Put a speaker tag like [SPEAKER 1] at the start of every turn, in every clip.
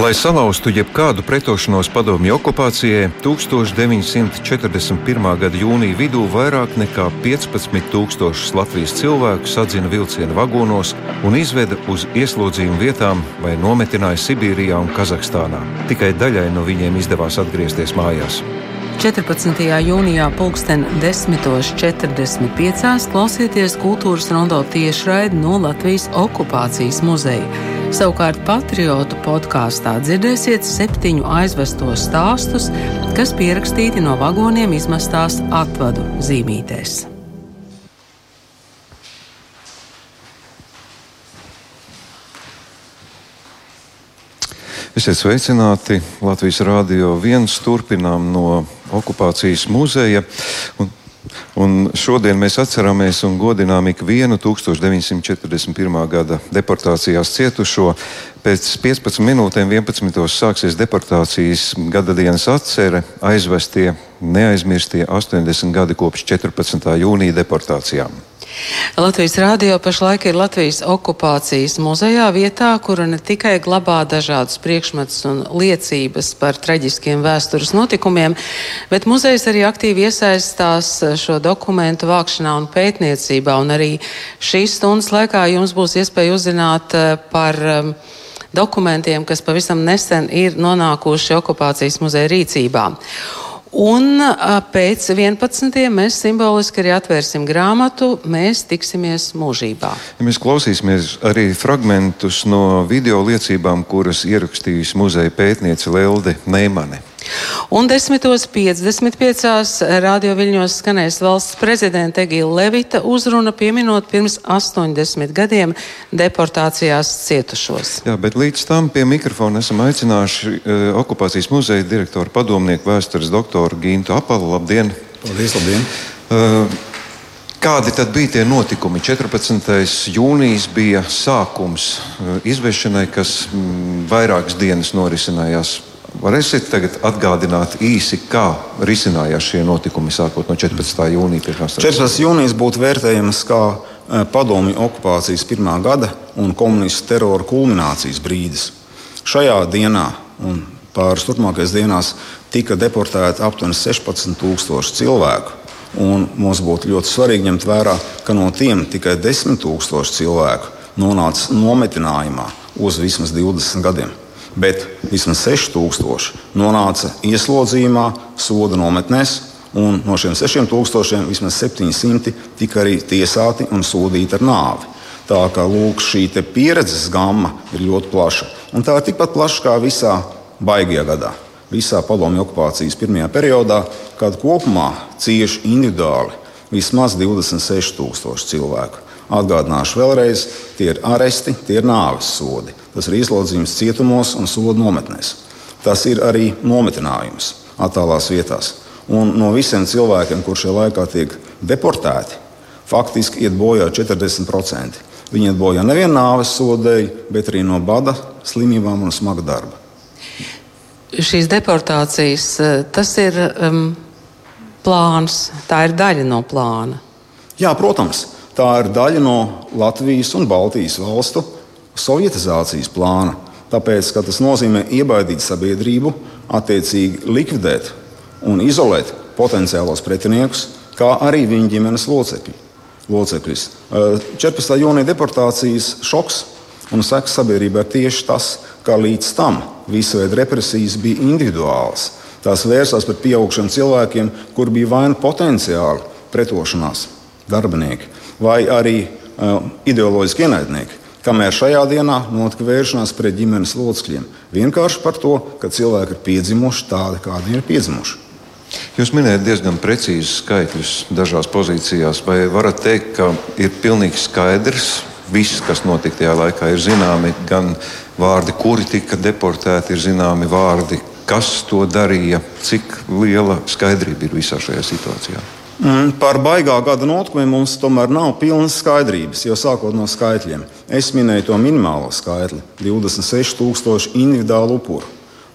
[SPEAKER 1] Lai salauztu jebkādu pretošanos padomju okupācijai, 1941. gada jūnija vidū vairāk nekā 15,000 Latvijas cilvēku sadzina vilcienu vagonos un izveda uz ieslodzījumu vietām vai nometināja Sibīrijā un Kazahstānā. Tikai daļai no viņiem izdevās atgriezties mājās.
[SPEAKER 2] 14. jūnijā pulksten 10.45. klausieties kultūras rondo tiešraidi no Latvijas okupācijas muzeja. Savukārt patriotu podkāstā dzirdēsiet septiņu aizvestos stāstus, kas pierakstīti no vagoniem izmestās atvadu zīmītēs.
[SPEAKER 1] Esiet sveicināti Latvijas Rādio 1. Turpinām no okupācijas muzeja. Un, un šodien mēs atceramies un godinām ikvienu 1941. gada deportācijās cietušo. Pēc 15 minūtēm 11. sāksies deportācijas gada dienas atcere, aizvestie, neaizmirstie 80 gadi kopš 14. jūnija deportācijām.
[SPEAKER 2] Latvijas rādio pašlaik ir Latvijas okupācijas muzejā vietā, kura ne tikai glabā dažādus priekšmetus un liecības par traģiskiem vēstures notikumiem, bet muzejs arī aktīvi iesaistās šo dokumentu vākšanā un pētniecībā. Un arī šīs stundas laikā jums būs iespēja uzzināt eh, par um, dokumentiem, kas pavisam nesen ir nonākuši okupācijas muzeja rīcībā. Un pēc 11. mēs simboliski arī atvērsim grāmatu, mēs tiksimies mūžībā.
[SPEAKER 1] Ja mēs klausīsimies arī fragmentus no video liecībām, kuras ierakstījusi muzeja pētniece Lelde Neimane.
[SPEAKER 2] Un 10.55. Radio Viļņos skanēs valsts prezidenta Egīla Levita uzruna pieminot pirms 80 gadiem deportācijās cietušos.
[SPEAKER 1] Jā, bet līdz tam pie mikrofona esam aicinājuši uh, okupācijas muzeja direktoru padomnieku vēstures doktoru Gintu Apalu. Labdien!
[SPEAKER 3] Paldies, labdien!
[SPEAKER 1] Uh, Kādi tad bija tie notikumi? 14. jūnijas bija sākums izvešanai, kas m, vairākas dienas norisinājās Varēsiet tagad atgādināt īsi, kā risinājās šie notikumi sākot no 14. jūnija.
[SPEAKER 3] 14. jūnijas būtu vērtējams kā e, padomju okupācijas pirmā gada un komunistu terora kulminācijas brīdis. Šajā dienā un pāris turpmākajās dienās tika deportēti aptuveni 16,000 cilvēku. Un mums būtu ļoti svarīgi ņemt vērā, ka no tiem tikai 10,000 cilvēku nonāca nometinājumā uz vismaz 20 gadiem bet vismaz 6000 nonāca ieslodzījumā, soda nometnēs, un no šiem 6000 vismaz 700 tika arī tiesāti un sodīti ar nāvi. Tā kā lūk, šī pieredzes gama ir ļoti plaša. Un tā ir tikpat plaša kā visā baigajā gadā, visā padomju okupācijas pirmajā periodā, kad kopumā cieši individuāli vismaz 26,000 cilvēku. Atgādināšu vēlreiz, tie ir aresti, tie ir nāves sodi. Tas ir ieslodzījums cietumos un sodu nometnēs. Tas ir arī nometinājums attālās vietās. Un no visiem cilvēkiem, kurš šajā laikā tiek deportēti, faktiski iet bojā 40%. Viņi iet bojā nevienu nāves sodēļ, bet arī no bada, slimībām un smaga darba.
[SPEAKER 2] Šīs deportācijas tas ir um, plāns, tā ir daļa no plāna.
[SPEAKER 3] Jā, protams, tā ir daļa no Latvijas un Baltijas valstu sovietizācijas plāna, tāpēc, tas nozīmē iebaidīt sabiedrību, attiecīgi likvidēt un izolēt potenciālos pretiniekus, kā arī viņu ģimenes locekļi. locekļus. 14. jūnija deportācijas šoks un sekas sabiedrībā ir tieši tas, ka līdz tam visu veidu represijas bija individuālas. Tās vērsās pret pieaugušiem cilvēkiem, kur bija vai nu potenciāli pretošanās darbinieki, vai arī uh, ideoloģiski ienaidnieki. Kamēr šajā dienā notika vēršanās pret ģimenes locekļiem. Vienkārši par to, ka cilvēki ir piedzimuši tādi, kādi ir piedzimuši.
[SPEAKER 1] Jūs minējat diezgan precīzus skaitļus dažās pozīcijās. Vai varat teikt, ka ir pilnīgi skaidrs, viss, kas notika tajā laikā, ir zināmi gan vārdi, kuri tika deportēti, ir zināmi vārdi, kas to darīja, cik liela skaidrība ir visā šajā situācijā?
[SPEAKER 3] Mm, par baigā gada notikumiem mums tomēr nav pilnas skaidrības, jau sākot no skaitļiem. Es minēju to minimālo skaitli - 26,000 individuālu upuru.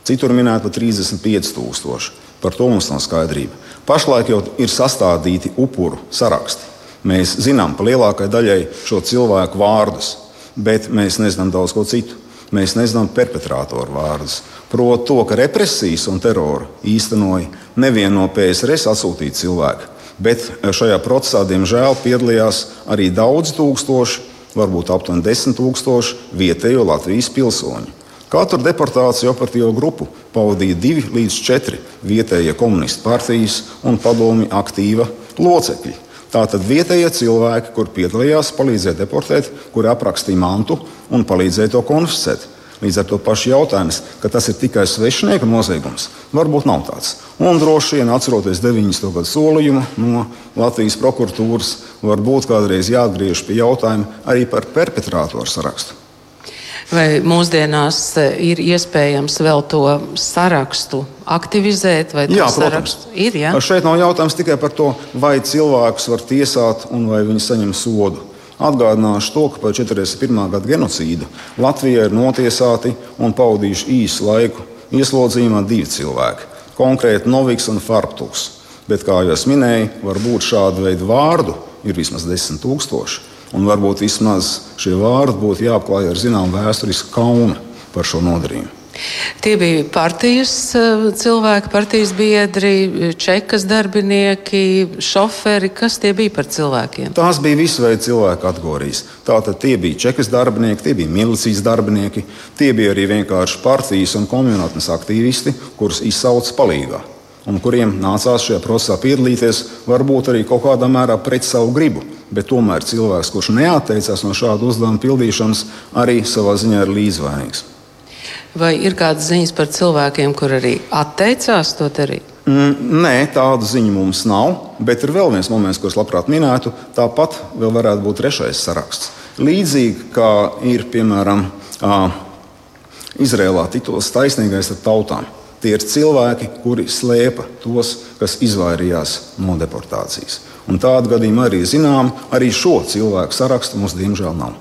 [SPEAKER 3] Citur minēta pat 35,000. Par to mums nav skaidrība. Pašlaik jau ir sastādīti upuru saraksti. Mēs zinām par lielākajai daļai šo cilvēku vārdus, bet mēs nezinām daudz ko citu. mēs nezinām perpetrātoru vārdus. Proti, to, ka represijas un teroru īstenoja nevienu no PSRS atsūtīti cilvēki, bet šajā procesā, diemžēl, piedalījās arī daudz tūkstoši, varbūt aptuveni desmit tūkstoši vietējo Latvijas pilsoņu. Katru deportāciju operatīvo grupu pavadīja divi līdz četri vietējie komunistu partijas un padomi aktīva locekļi. Tātad vietējie cilvēki, kur piedalījās, palīdzēja deportēt, kuri aprakstīja mantu un palīdzēja to konfiscēt. Līdz ar to pašu jautājums, ka tas ir tikai svešinieka noziegums, varbūt nav tāds. Un droši vien atceroties 90. gadu solījumu no Latvijas prokuratūras, varbūt kādreiz jāatgriežas pie jautājuma arī par perpetrātoru sarakstu.
[SPEAKER 2] Vai mūsdienās e, ir iespējams vēl to sarakstu aktivizēt?
[SPEAKER 3] Jā, protams.
[SPEAKER 2] Ir, ja?
[SPEAKER 3] Šeit nav jautājums tikai par to, vai cilvēkus var tiesāt un vai viņi saņem sodu. Atgādināšu to, ka pēc 41. gada genocīda Latvijā ir notiesāti un pavadījuši īsu laiku ieslodzījumā divi cilvēki - konkrēti Noviks un Farptuks. Bet, kā jau minēju, varbūt šādu veidu vārdu ir vismaz desmit tūkstoši. Un varbūt vismaz šie vārdi būtu jāapklāj ar zināmu vēsturisku kaunu par šo nodarījumu.
[SPEAKER 2] Tie bija partijas eh, cilvēki, partijas biedri, čekas darbinieki, šoferi. Kas tie bija par cilvēkiem?
[SPEAKER 3] Tās bija visu veidu cilvēku kategorijas. Tātad tie bija čekas darbinieki, tie bija milicijas darbinieki, tie bija arī vienkārši partijas un komunitnes aktīvisti, kurus izsauca palīdzīgā un kuriem nācās šajā procesā piedalīties, varbūt arī kaut kādā mērā pret savu gribu. Bet tomēr cilvēks, kurš neatteicās no šāda uzdevuma pildīšanas, arī savā ziņā ir līdzvainīgs.
[SPEAKER 2] Vai ir kādas ziņas par cilvēkiem, kur arī atteicās to darīt?
[SPEAKER 3] Mm, nē, tādu ziņu mums nav, bet ir vēl viens moments, ko es labprāt minētu. Tāpat vēl varētu būt trešais saraksts. Līdzīgi kā ir piemēram Izrēlā tituls taisnīgais ar tautām. Tie ir cilvēki, kuri slēpa tos, kas izvairījās no deportācijas. Un tādu gadījumu arī zinām, arī šo cilvēku sarakstu mums diemžēl nav.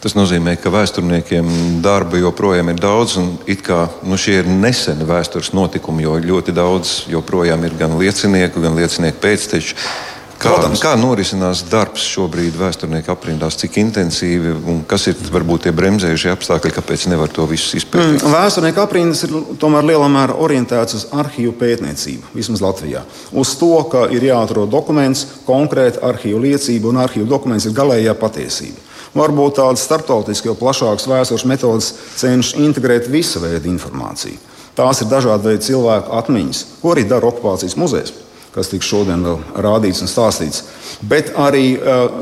[SPEAKER 1] Tas nozīmē, ka vēsturniekiem darba joprojām ir daudz, un kā, nu, šie ir neseni vēstures notikumi, jo ļoti daudz joprojām ir gan liecinieku, gan liecinieku pēcteči. Kā, Protams. kā norisinās darbs šobrīd vēsturnieku aprindās, cik intensīvi un kas ir varbūt tie bremzējušie apstākļi, kāpēc nevar to visu izpētīt?
[SPEAKER 3] Mm, vēsturnieku aprindas ir tomēr lielā mērā orientētas uz arhīvu pētniecību, vismaz Latvijā. Uz to, ka ir jāatrod dokuments, konkrēta arhīvu liecība un arhīvu dokuments ir galējā patiesība. Varbūt tādas starptautiskas, jau plašākas vēstures metodas cenšas integrēt visu veidu informāciju. Tās ir dažādi veidi cilvēku atmiņas, ko arī dara okupācijas muzejs kas tiks šodien vēl rādīts un stāstīts. Bet arī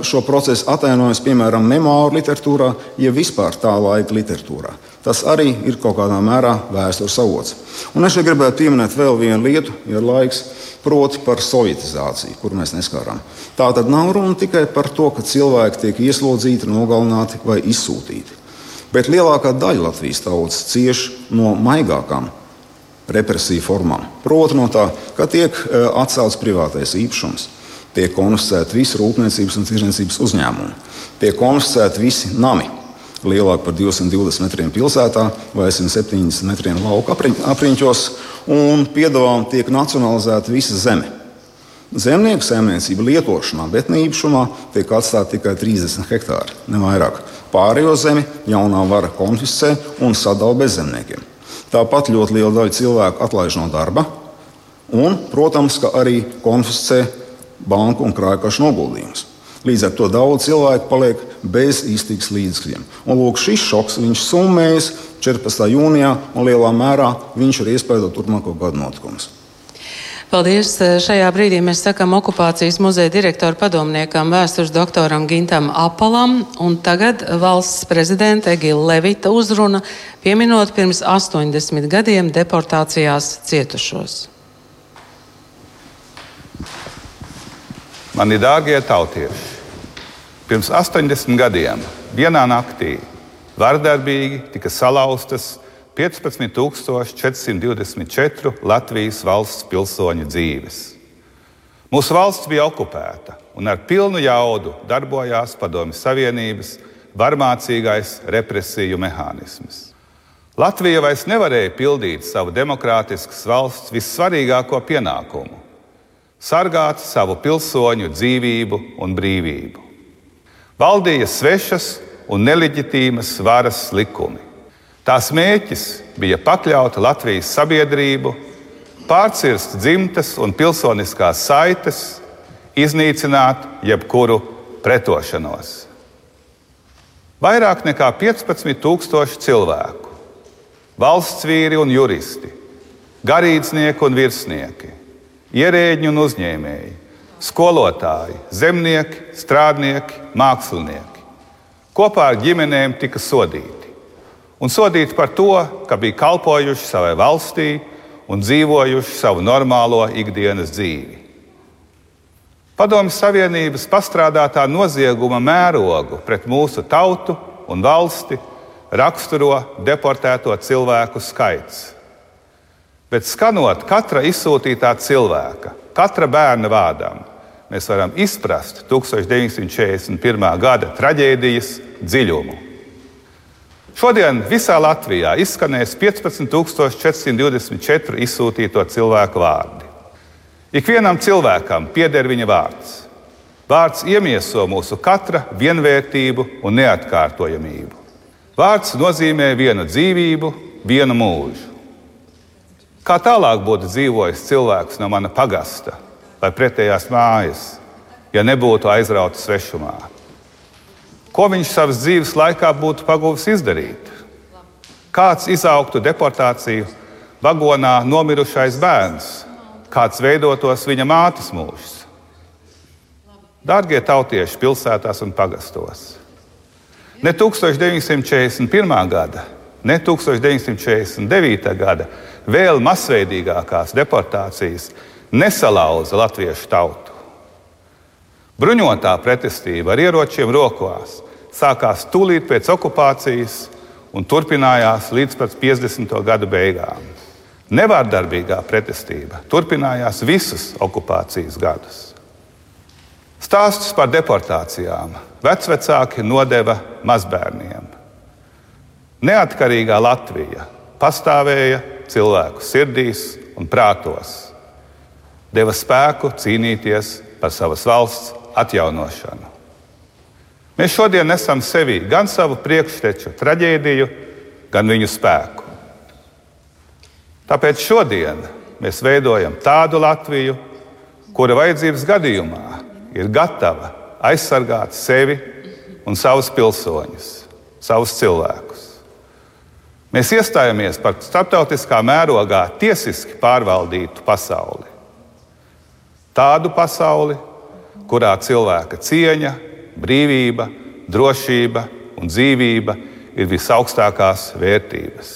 [SPEAKER 3] šo procesu atainojas piemēram memoāru literatūrā, ja vispār tā laika literatūrā. Tas arī ir kaut kādā mērā vēstures avots. Un es šeit gribētu pieminēt vēl vienu lietu, ja ir laiks, proti par sovietizāciju, kur mēs neskārām. Tā tad nav runa tikai par to, ka cilvēki tiek ieslodzīti, nogalināti vai izsūtīti. Bet lielākā daļa Latvijas tautas cieš no maigākām represiju formām. Proti, no tā, ka tiek e, atcelts privātais īpašums, tiek konfiscēti visi rūpniecības un tirdzniecības uzņēmumi, tiek konfiscēti visi nami. Lielāk par 220 metriem pilsētā vai 170 metriem lauka apriņķos, un piedāvājumā tiek nacionalizēta visa zeme. Zemnieku saimniecība lietošanā, bet ne īpašumā tiek atstāta tikai 30 hektāri, ne vairāk. Pārējo zemi jaunā vara konfiscē un sadala bezzemniekiem. Tāpat ļoti liela daļa cilvēku atlaiž no darba, un, protams, arī konfiscē banku un krājkašu noguldījumus. Līdz ar to daudz cilvēku paliek bez iztikas līdzekļiem. Un, lūk, šis šoks summējas 14. jūnijā, un lielā mērā viņš ir iespējams turpmāko gadu notikumus.
[SPEAKER 2] Paldies! Šajā brīdī mēs sakam okupācijas muzeja direktoru padomniekam, vēstures doktoram Gintam Apalam, un tagad valsts prezidenta Egila Levita uzruna, pieminot pirms 80 gadiem deportācijās cietušos.
[SPEAKER 4] Mani dārgie tautieši, pirms 80 gadiem vienā naktī vardarbīgi tika salauztas 15,424 Latvijas valsts pilsoņu dzīves. Mūsu valsts bija okupēta un ar pilnu jaudu darbojās Padomju Savienības varmācīgais represiju mehānisms. Latvija vairs nevarēja pildīt savu demokrātiskas valsts vissvarīgāko pienākumu - sargāt savu pilsoņu dzīvību un brīvību. Valdīja svešas un neleģitīmas varas likumi Tās mērķis bija pakļaut Latvijas sabiedrību, pārcirst dzimtas un pilsoniskās saites, iznīcināt jebkuru pretošanos. Vairāk nekā 15,000 cilvēku, valsts vīri un juristi, garīdznieki un virsnieki, ierēģi un uzņēmēji, skolotāji, zemnieki, strādnieki, mākslinieki kopā ar ģimenēm tika sodīti un sodīti par to, ka bija kalpojuši savai valstī un dzīvojuši savu normālo ikdienas dzīvi. Padomju Savienības pastrādātā nozieguma mērogu pret mūsu tautu un valsti raksturo deportēto cilvēku skaits. Bet skanot katra izsūtītā cilvēka, katra bērna vārdam, mēs varam izprast 1941. gada traģēdijas dziļumu. Šodien visā Latvijā izskanēs 15,424 izsūtīto cilvēku vārdi. Ikvienam cilvēkam pieder viņa vārds. Vārds iemieso mūsu katra vienvērtību un neatkārtojamību. Vārds nozīmē vienu dzīvību, vienu mūžu. Kā tālāk būtu dzīvojis cilvēks no mana pagasta vai pretējās mājas, ja nebūtu aizrauts svešumā? Ko viņš savas dzīves laikā būtu paguvis izdarīt? Kāds izaugtu deportāciju vagonā nomirušais bērns, kāds veidotos viņa mātes mūžs? Dārgie tautieši pilsētās un pagastos! Ne 1941. gada, ne 1949. gada vēl masveidīgākās deportācijas nesalauza latviešu tautu. Bruņotā pretestība ar ieročiem rokās sākās tūlīt pēc okupācijas un turpinājās līdz pat 50. gadu beigām. Nevārdarbīgā pretestība turpinājās visus okupācijas gadus. Stāstus par deportācijām vecvecāki nodeva mazbērniem. Neatkarīgā Latvija pastāvēja cilvēku sirdīs un prātos, deva spēku cīnīties par savas valsts atjaunošanu. Mēs šodien nesam sevī gan savu priekšteču traģēdiju, gan viņu spēku. Tāpēc šodien mēs veidojam tādu Latviju, kura vajadzības gadījumā ir gatava aizsargāt sevi un savus pilsoņus, savus cilvēkus. Mēs iestājamies par starptautiskā mērogā tiesiski pārvaldītu pasauli. Tādu pasauli, kurā cilvēka cieņa, brīvība, drošība un dzīvība ir visaugstākās vērtības.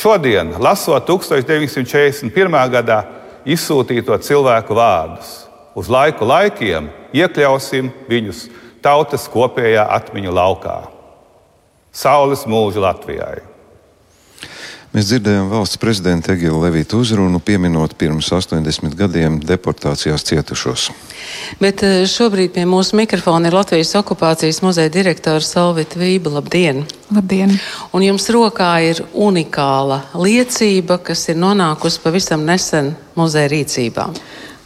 [SPEAKER 4] Šodien, lasot 1941. gadā izsūtīto cilvēku vārdus, uz laiku laikiem iekļausim viņus tautas kopējā atmiņu laukā. Saules mūža Latvijai!
[SPEAKER 1] Mēs dzirdējām valsts prezidenta Egila Levita uzrunu, pieminot pirms 80 gadiem deportācijās cietušos.
[SPEAKER 2] Bet eh, šobrīd pie mūsu mikrofona ir Latvijas okupācijas muzeja direktors Salvita Vība. Labdien!
[SPEAKER 5] Labdien!
[SPEAKER 2] Un jums rokā ir unikāla liecība, kas ir nonākusi pavisam nesen muzeja rīcībā.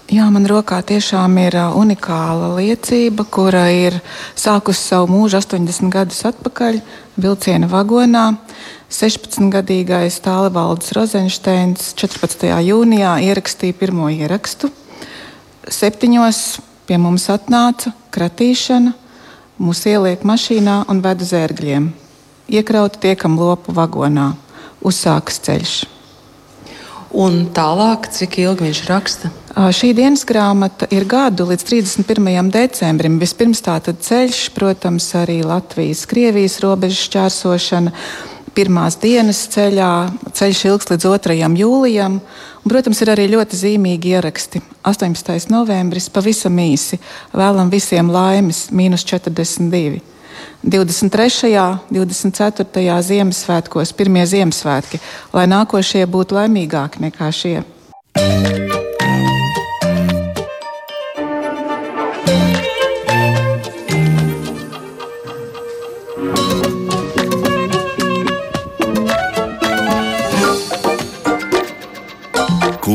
[SPEAKER 5] Jā, man rokā tiešām ir unikāla liecība, kura ir sākusi savu mūžu 80 gadus atpakaļ vilciena vagonā. 16-gadīgais Tālevalds Rozensteins 14. jūnijā ierakstīja pirmo ierakstu. Septiņos pie mums atnāca kratīšana, mūs ieliek mašīnā un ved uz ērgļiem. Iekrauti tiekam lopu vagonā. Uzsākas ceļš.
[SPEAKER 2] Un tālāk, cik ilgi viņš raksta?
[SPEAKER 5] Šī dienas grāmata ir gadu līdz 31. decembrim. Vispirms tā ceļš, protams, arī Latvijas-Krievijas robežas šķērsošana pirmās dienas ceļā, ceļš ilgs līdz 2. jūlijam. Un, protams, ir arī ļoti zīmīgi ieraksti. 18. novembris pavisam īsi. Vēlam visiem laimes, mīnus 42. 23. un 24. Ziemassvētkos, pirmie Ziemassvētki, lai nākošie būtu laimīgāki nekā šie.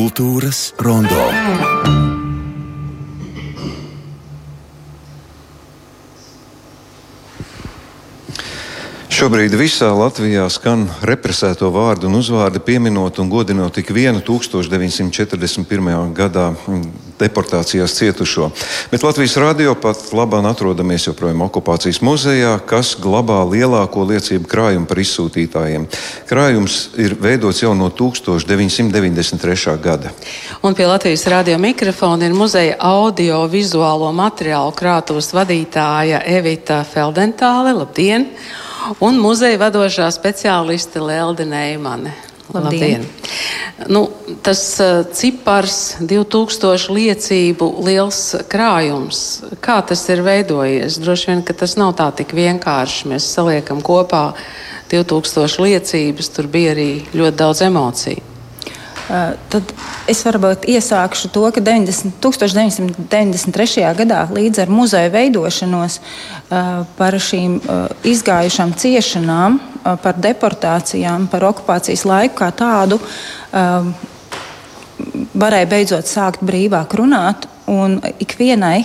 [SPEAKER 1] Kultūras rondo. Šobrīd visā Latvijā skan represēto vārdu un uzvārdu pieminot un godinot tik vienu 1941. gadā deportācijās cietušo. Bet Latvijas radio pat labāk atrodamies joprojām okupācijas muzejā, kas glabā lielāko liecību krājumu par izsūtītājiem. Krājums ir veidots jau no 1993. gada.
[SPEAKER 2] Un pie Latvijas radio mikrofona ir muzeja audio-vizuālo materiālu krātuves vadītāja Evita Feldentāle. Labdien! Un muzeja vadošā speciāliste Lelde Neimane. Labdien! Labdien. Nu, tas uh, cipars, 2000 liecību liels krājums, kā tas ir veidojies? Droši vien, ka tas nav tā tik vienkārši. Mēs saliekam kopā 2000 liecības, tur bija arī ļoti daudz emociju.
[SPEAKER 6] Uh, tad es varbūt iesākšu to, ka 90, 1993. gadā līdz ar muzeja veidošanos uh, par šīm uh, izgājušām ciešanām, par deportācijām, par okupācijas laiku kā tādu varēja beidzot sākt brīvāk runāt un ikvienai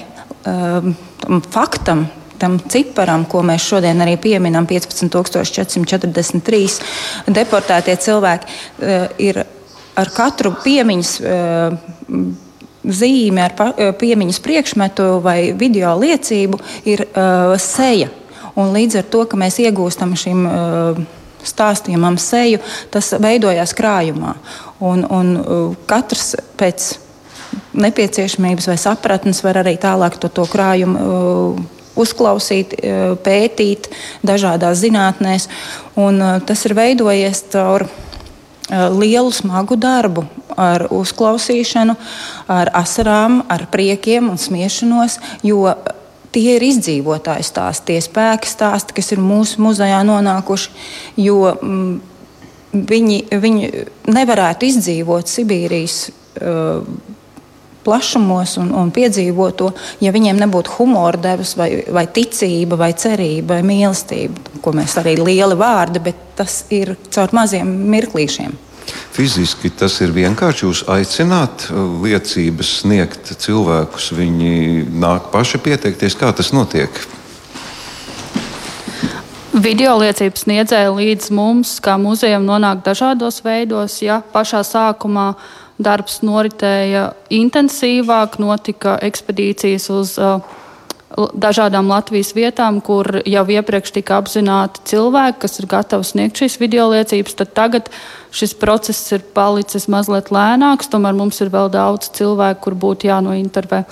[SPEAKER 6] faktam, tam ciparam, ko mēs šodien arī pieminam, 15,443 deportētie cilvēki, ir ar katru piemiņas uh, zīmi, ar uh, piemiņas priekšmetu vai video liecību ir uh, seja. Un līdz ar to, ka mēs iegūstam šim stāstījumam seju, tas veidojās krājumā. Un, un katrs pēc nepieciešamības vai sapratnes var arī tālāk to, to krājumu uzklausīt, pētīt dažādās zinātnēs. Un, tas ir veidojies caur Eh, lielu smagu darbu ar uzklausīšanu, ar asarām, ar priekiem un smiešanos, tie ir izdzīvotāji stāsti, tie spēki stāsti, kas ir mūsu muzejā nonākuši. Jo, mm, viņi, viņi nevarētu izdzīvot Sibīrijas uh, plašumos un, un piedzīvot to, ja viņiem nebūtu humora devis, vai, vai ticība, vai cerība, vai mīlestība, ko mēs arī lieli vārdi, bet tas ir caur maziem mirklīšiem.
[SPEAKER 1] Fiziski tas ir vienkārši jūs aicināt uh, liecības sniegt cilvēkus. Viņi nāk paši pieteikties, kā tas notiek.
[SPEAKER 7] Video liecības sniedzēja līdz mums, kā muzejam, nonāk dažādos veidos. Ja pašā sākumā Darbs noritēja intensīvāk, notika ekspedīcijas uz uh, dažādām Latvijas vietām, kur jau iepriekš tika apzināti cilvēki, kas ir gatavi sniegt šīs video liecības. Tad tagad šis process ir palicis mazliet lēnāks, tomēr mums ir vēl daudz cilvēku, kur būtu jānointervē.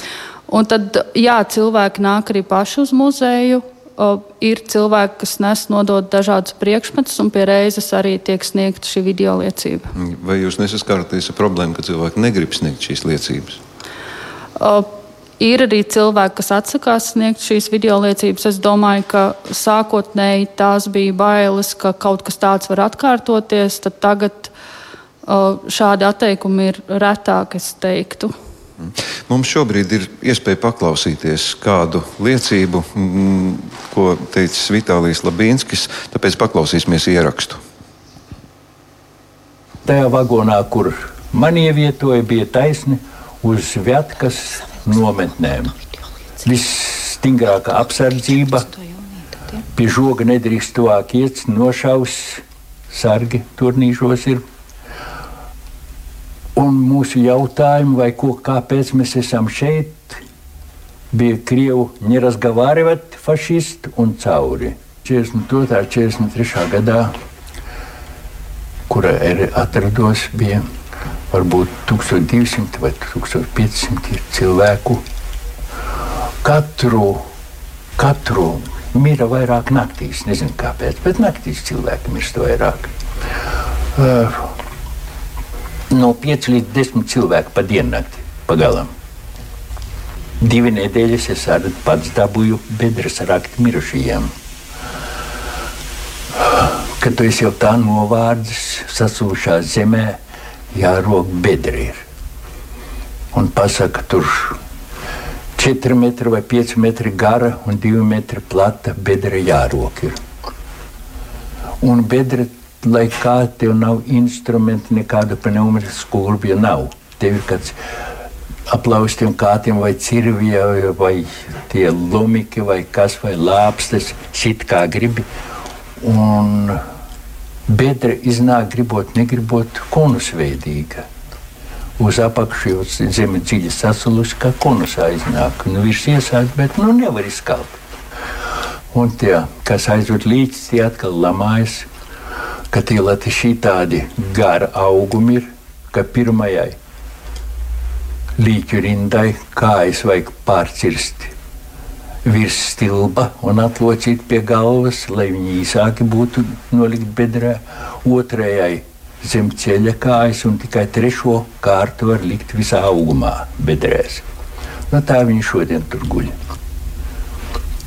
[SPEAKER 7] Un tad, jā, cilvēki nāk arī paši uz muzeju, ir cilvēki, kas nes nodot dažādus priekšmetus, un pie reizes arī tiek sniegta šī video liecība.
[SPEAKER 1] Vai jūs nesaskaraties ar problēmu, ka cilvēki negrib sniegt šīs liecības?
[SPEAKER 7] Uh, ir arī cilvēki, kas atsakās sniegt šīs video liecības. Es domāju, ka sākotnēji tās bija bailes, ka kaut kas tāds var atkārtoties, tad tagad šādi atteikumi ir retāk, es teiktu.
[SPEAKER 1] Mums šobrīd ir iespēja paklausīties kādu liecību, mm, ko teicis Vitālijs Labīnskis, tāpēc paklausīsimies ierakstu.
[SPEAKER 8] Tajā vagonā, kur man ievietoja, bija taisni uz Vietkas nometnēm. Visstingrākā apsardzība, pie žoga nedrīkst tuvāk iet, nošaus, sargi turnīšos ir Un mūsu jautājumi, vai ko, kāpēc mēs esam šeit, bija Krievu nerazgavārivat fašisti un cauri. 42. un 43. gadā, kura ir atrados, bija varbūt 1200 vai 1500 cilvēku. Katru, katru mira vairāk naktīs, nezinu kāpēc, bet naktīs cilvēki mirst vairāk. Uh, no 5 līdz 10 cilvēku pa diennakti pagalam. Divi nedēļas es arī pats dabūju bedres rakti mirušajiem. Kad tu esi jau tā novārdzis, sasūšā zemē, jārok bedri ir. Un pasaka, tur 4 metri vai 5 metri gara un 2 metri plata bedra jārok ir. Un bedra lai kā tev nav instrumenti, nekāda pneumatiskā skulbja nav. Tev ir kāds aplaustiem kātiem vai cirvija vai tie lumiki vai kas vai lāpstes, sit kā gribi. Un bedra iznāk, gribot, negribot, konusveidīga. Uz apakšu jau zeme dziļi sasulusi, kā konusā iznāk. Nu, virs iesākt, bet nu nevar izkalt. Un tie, kas aizved līdzi, tie atkal lamājas, ka tie lati šī tādi gara augumi ir, ka pirmajai līķu rindai kājas vajag pārcirst virs stilba un atlocīt pie galvas, lai viņi īsāki būtu nolikt bedrē. Otrajai zem ceļa kājas un tikai trešo kārtu var likt visā augumā bedrēs. No tā viņi šodien tur guļ.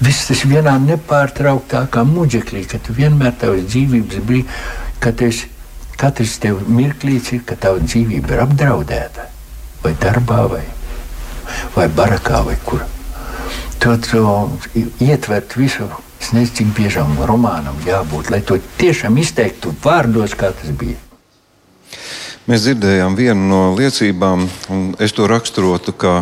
[SPEAKER 8] Viss tas vienā nepārtrauktā kā muģeklī, ka tu vienmēr tavas dzīvības brīdī, kad esi, katrs tev mirklīts ir, ka tava dzīvība ir apdraudēta vai darbā, vai, vai barakā, vai kur. Tad uh, ietvert visu. Es nezinu, cik biežam romānam jābūt, lai to tiešām izteiktu vārdos, kā tas bija.
[SPEAKER 1] Mēs dzirdējām vienu no liecībām, un es to raksturotu kā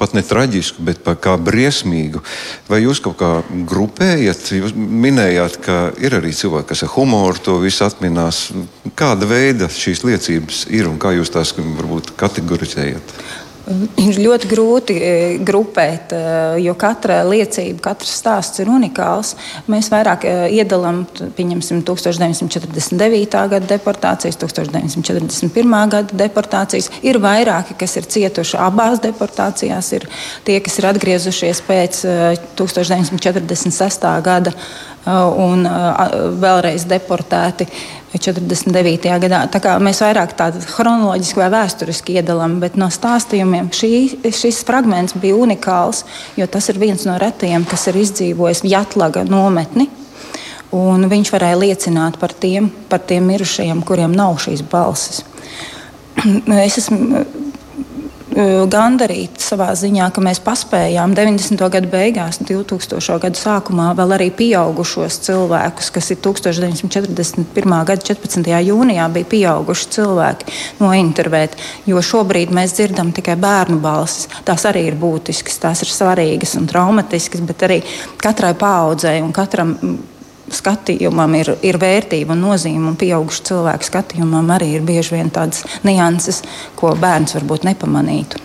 [SPEAKER 1] pat ne traģisku, bet kā briesmīgu. Vai jūs kaut kā grupējat? Jūs minējāt, ka ir arī cilvēki, kas ar humoru to visu atminās. Kāda veida šīs liecības ir un kā jūs tās varbūt kategorizējat?
[SPEAKER 6] Ir ļoti grūti e, grupēt, e, jo katra liecība, katrs stāsts ir unikāls. Mēs vairāk e, iedalām, pieņemsim, 1949. gada deportācijas, 1941. gada deportācijas. Ir vairāki, kas ir cietuši abās deportācijās, ir tie, kas ir atgriezušies pēc 1946. gada un vēlreiz deportēti. 49. gadā. Mēs vairāk tādu chronoloģiski vai vēsturiski iedalām, bet no stāstījumiem šī, šis fragments bija unikāls, jo tas ir viens no retajiem, kas ir izdzīvojis Jatlaga nometni. Un viņš varēja liecināt par tiem, par tiem mirušajiem, kuriem nav šīs balsis. Es esmu gandarīti savā ziņā, ka mēs paspējām 90. gadu beigās, 2000. gadu sākumā vēl arī pieaugušos cilvēkus, kas ir 1941. gada 14. jūnijā bija pieauguši cilvēki, nointervēt. Jo šobrīd mēs dzirdam tikai bērnu balsis. Tās arī ir būtiskas, tās ir svarīgas un traumatiskas, bet arī katrai paudzei un katram skatījumam ir, ir vērtība un nozīme, un pieaugušu cilvēku skatījumam arī ir bieži vien tādas nianses, ko bērns varbūt nepamanītu.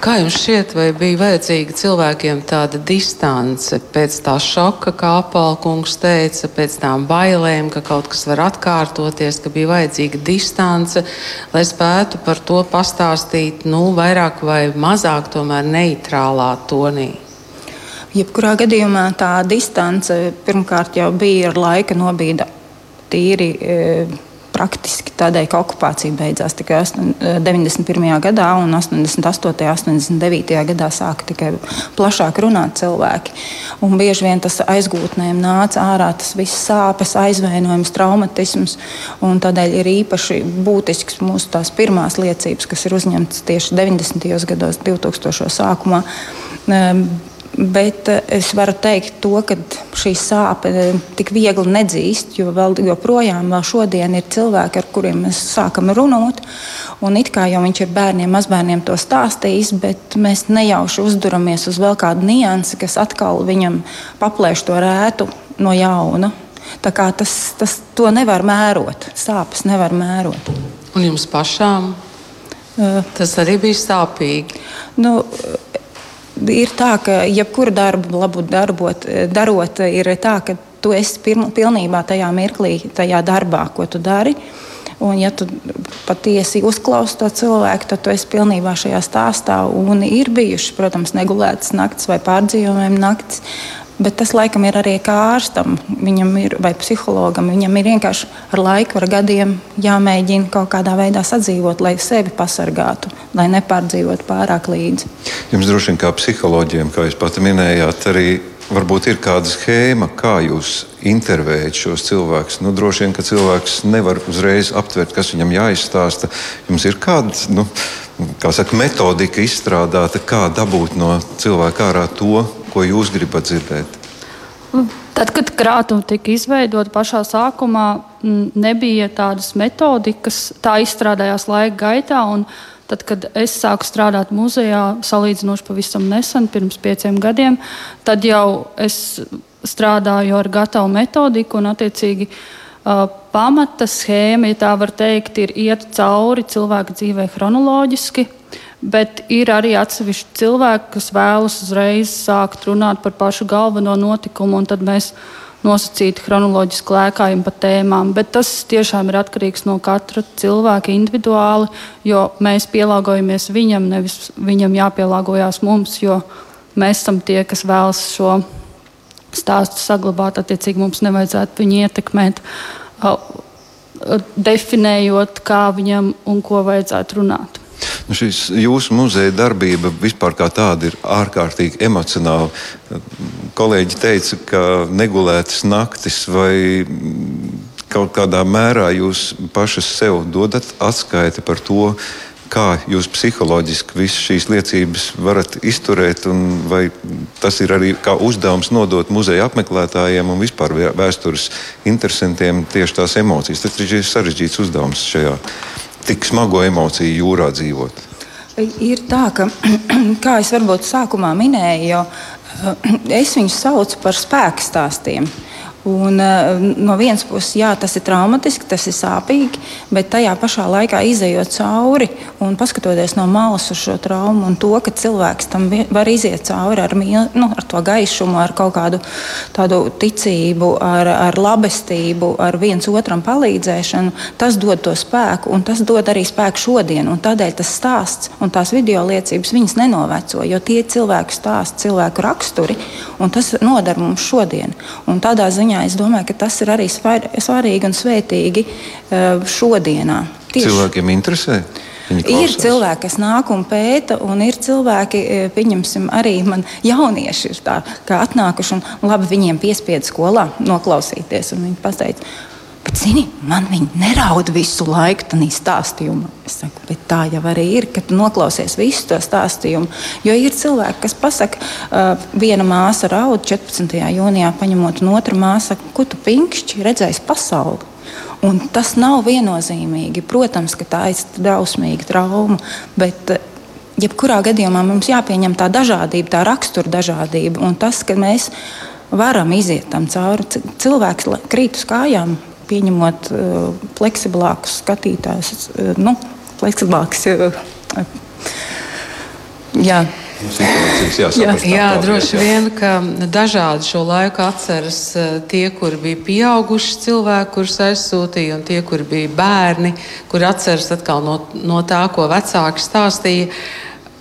[SPEAKER 2] Kā jums šķiet, vai bija vajadzīga cilvēkiem tāda distance pēc tā šoka, kā apelkungs teica, pēc tām bailēm, ka kaut kas var atkārtoties, ka bija vajadzīga distance, lai spētu par to pastāstīt, nu, vairāk vai mazāk tomēr neitrālā tonī?
[SPEAKER 6] Jebkurā gadījumā tā distance pirmkārt jau bija ar laika nobīda tīri. E, praktiski tādēļ, ka okupācija beidzās tikai 91. E, gadā, un 88. un 89. gadā sāka tikai plašāk runāt cilvēki. Un bieži vien tas aizgūtnēm nāca ārā, tas viss sāpes, aizvainojums, traumatisms. Tādēļ ir īpaši būtisks mūsu tās pirmās liecības, kas ir uzņemtas tieši 90. gados, 2000. sākumā Bet eh, es varu teikt, to, ka šī sāpe eh, tik viegli nedzīst, jo vēl joprojām vēl šodien ir cilvēki, ar kuriem mēs sākam runāt. Un it kā jau viņš ir bērniem, mazbērniem to stāstījis, bet mēs nejauši uzduramies uz vēl kādu niansi, kas atkal viņam paplēš to rētu no jauna. Tā kā tas, tas to nevar mērot, sāpes nevar mērot.
[SPEAKER 2] Un jums pašām uh, tas arī bija sāpīgi?
[SPEAKER 6] Nu, ir tā, ka jebkuru darbu labu darbot, darot, ir tā, ka tu esi pilnībā tajā mirklī, tajā darbā, ko tu dari. Un, ja tu patiesi uzklausi to cilvēku, tad tu esi pilnībā šajā stāstā. Un ir bijušas, protams, negulētas naktis vai pārdzīvojumi naktis. Bet tas laikam ir arī kā ārstam, viņam ir, vai psihologam. Viņam ir vienkārši ar laiku, ar gadiem jāmēģina kaut kādā veidā sadzīvot, lai sevi pasargātu, lai nepārdzīvotu pārāk līdzi.
[SPEAKER 1] Jums droši vien kā psiholoģiem, kā jūs pati minējāt, arī varbūt ir kāda schēma, kā jūs intervējat šos cilvēkus. Nu, droši vien, ka cilvēks nevar uzreiz aptvert, kas viņam jāizstāsta. Jums ir kāda nu, saka, metodika izstrādāta, kā dabūt no cilvēka ārā to, ko jūs gribat dzirdēt?
[SPEAKER 7] Nu, tad, kad krātuve tika izveidota pašā sākumā, nebija tādas metodikas, tā izstrādājās laika gaitā. Tad, kad es sāku strādāt muzejā, salīdzinoši pavisam nesen, pirms pieciem gadiem, tad jau es strādāju ar gatavu metodiku un attiecīgi uh, pamata schēma, ja tā var teikt, ir iet cauri cilvēka dzīvē chronoloģiski. Bet ir arī atsevišķi cilvēki, kas vēlas uzreiz sākt runāt par pašu galveno notikumu, un tad mēs nosacīti chronoloģiski lēkājam pa tēmām. Bet tas tiešām ir atkarīgs no katra cilvēka individuāli, jo mēs pielāgojamies viņam, nevis viņam jāpielāgojas mums, jo mēs esam tie, kas vēlas šo stāstu saglabāt. Attiecīgi mums nevajadzētu viņu ietekmēt, definējot, kā viņam un ko vajadzētu runāt.
[SPEAKER 1] Nu, šis jūsu muzeja darbība vispār kā tāda ir ārkārtīgi emocionāla. Kolēģi teica, ka negulētas naktis vai kaut kādā mērā jūs pašas sev dodat atskaiti par to, kā jūs psiholoģiski visas šīs liecības varat izturēt, un vai tas ir arī kā uzdevums nodot muzeja apmeklētājiem un vispār vēstures interesantiem tieši tās emocijas. Tas ir sarežģīts uzdevums šajā tik smago emociju jūrā dzīvot?
[SPEAKER 6] Ir tā, ka, kā es varbūt sākumā minēju, jau, es viņus saucu par spēku stāstiem. Un, uh, no vienas puses, jā, tas ir traumatiski, tas ir sāpīgi, bet tajā pašā laikā izējot cauri un paskatoties no malas uz šo traumu un to, ka cilvēks tam var iziet cauri ar, nu, ar to gaišumu, ar kaut kādu tādu ticību, ar, ar labestību, ar viens otram palīdzēšanu, tas dod to spēku un tas dod arī spēku šodien. Tādēļ tas stāsts un tās video liecības viņas nenoveco, jo tie ir cilvēku stāsti, cilvēku raksturi, un tas nodara mums šodien. Un tādā ziņā ziņā es domāju, ka tas ir arī svarīgi un svētīgi eh, šodienā.
[SPEAKER 1] Tieši. Cilvēkiem interesē.
[SPEAKER 6] Ir cilvēki, kas nāk un pēta, un ir cilvēki, eh, pieņemsim, arī man jaunieši ir tā, atnākuši un labi viņiem piespiedu skolā noklausīties. Viņi pateica, Bet, zini, man viņa neraud visu laiku tādā stāstījumā. Es saku, bet tā jau arī ir, kad noklausies visu to stāstījumu. Jo ir cilvēki, kas pasakā, uh, viena māsa raud 14. jūnijā, paņemot, un otra māsa, ko tu pinkšķi redzēsi pasauli. Un tas nav viennozīmīgi. Protams, ka tā ir drausmīga trauma, bet uh, jebkurā gadījumā mums jāpieņem tā dažādība, tā rakstura dažādība. Un tas, ka mēs varam iziet tam cauri, cilvēks krīt uz kājām pieņemot uh, fleksiblākus skatītājus, uh, nu, fleksiblākus. Uh,
[SPEAKER 2] jā. Jā, jā, droši vien, ka dažādi šo laiku atceras tie, kuri bija pieauguši cilvēki, kurus aizsūtīja, un tie, kuri bija bērni, kuri atceras atkal no, no tā, ko vecāki stāstīja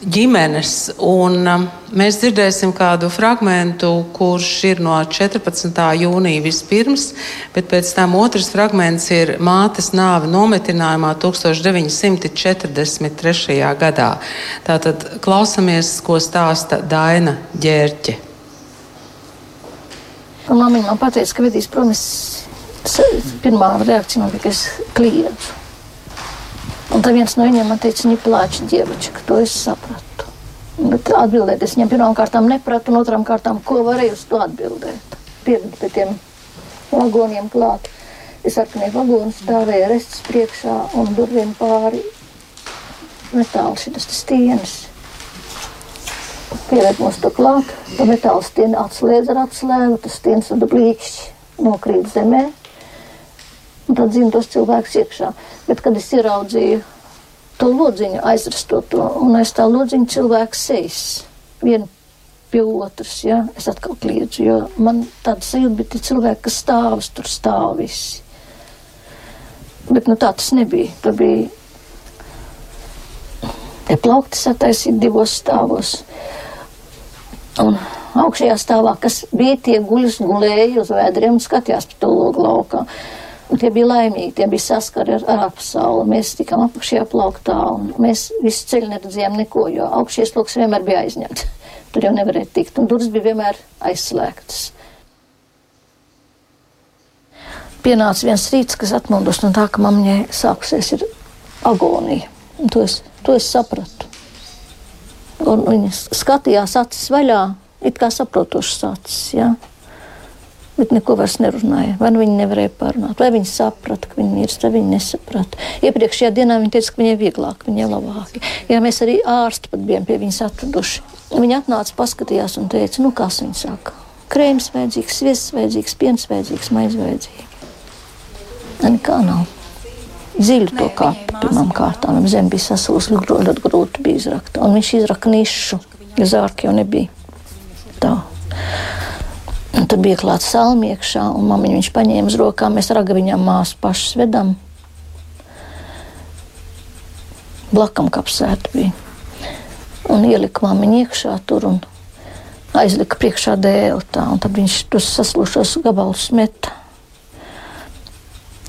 [SPEAKER 2] ģimenes. Un, um, mēs dzirdēsim kādu fragment, kurš ir no 14. jūnija vispirms, bet pēc tam otrs fragments ir mātes nāve nometinājumā 1943. gadā. Tātad klausamies, ko stāsta Daina Ģērķe.
[SPEAKER 9] Māmiņa man pateica, ka vedīs prom. Pirmā reakcija man bija, ka es kliedzu. Un tad viens no viņiem man teica, viņa plāča dievači, ka to es sapratu. Bet atbildēt es viņam pirmām kārtām nepratu, un otrām kārtām, ko varēju uz to atbildēt. Pieredzi pie tiem vagoniem klāt. Es ar kādiem vagoniem stāvēju restes priekšā un durvīm pāri metāla šitas stienas. Pieredzi mums to klāt, to metāla stienu atslēdz ar atslēgu, tas stienas un blīkšķi nokrīt zemē. Un tad zina tos cilvēkus iekšā. Bet, kad es ieraudzīju to lodziņu aizrastoto, un aiz tā lodziņa cilvēks sejas, vienu pie otras, ja, es atkal kliedzu, jo man tāda sajūta, bet ir cilvēki, kas stāvas, tur stāv visi. Bet, nu, tā tas nebija. Tur bija ja plaukti sataisīti divos stāvos. Un augšējā stāvā, kas bija tie guļus, gulēja uz vēdriem un skatījās pa to logu laukā. Un tie bija laimīgi, tie bija saskari ar, ar apsauli. Mēs tikām apakšējā plauktā, un mēs visu ceļu neredzējām neko, jo augšējais lokus vienmēr bija aizņemts. Tur jau nevarēja tikt, un durvis bija vienmēr aizslēgtas. Pienāca viens rīts, kas atmodus no tā, ka mamņai sākusies ir agonija. Un to es, to es sapratu. Un viņa skatījās acis vaļā, it kā saprotošas acis. Ja? Bet neko vairs nerunāja. Vai nu viņi nevarēja pārunāt, vai viņi saprata, ka viņi mirst, vai viņi nesaprata. Iepriekšējā dienā viņi teica, ka viņai vieglāk, viņai labāk. Jā, mēs arī ārsti pat bijām pie viņas atraduši. Viņa atnāca, paskatījās un teica, nu kas viņa saka. krējums vajadzīgs, sviests vajadzīgs, piens vajadzīgs, maize vajadzīga. Nekā nav. Dziļu to kāpu pirmām kārtām. Zem bija sasūs, ļoti grūti bija izrakt. Un viņš izraka nišu, jo zārki jau nebija. Tā. Un tur bija klāts salmi iekšā, un mamiņa viņš paņēma uz rokām. Mēs ragaviņām māsu pašas vedam. Blakam kapsēta bija. Un ielika māmiņu iekšā tur un aizlika priekšā dēli tā. Un tad viņš tos saslušos gabalus meta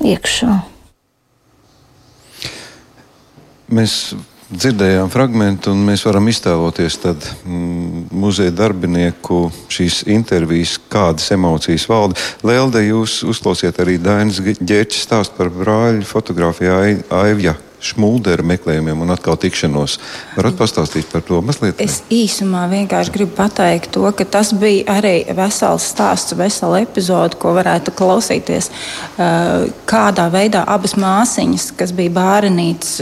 [SPEAKER 9] iekšā.
[SPEAKER 1] Mēs dzirdējām fragment, un mēs varam iztēloties tad, mm, muzeja darbinieku šīs intervijas, kādas emocijas valda. Lelde, jūs uzklausiet arī Dainas ģērķis stāstu par brāļu fotografiju Aivja Šmuldera meklējumiem un atkal tikšanos. Varat pastāstīt par to mazliet?
[SPEAKER 6] Es īsumā vienkārši gribu pateikt to, ka tas bija arī vesels stāsts, vesela epizode, ko varētu klausīties. Kādā veidā abas māsiņas, kas bija bērnītes,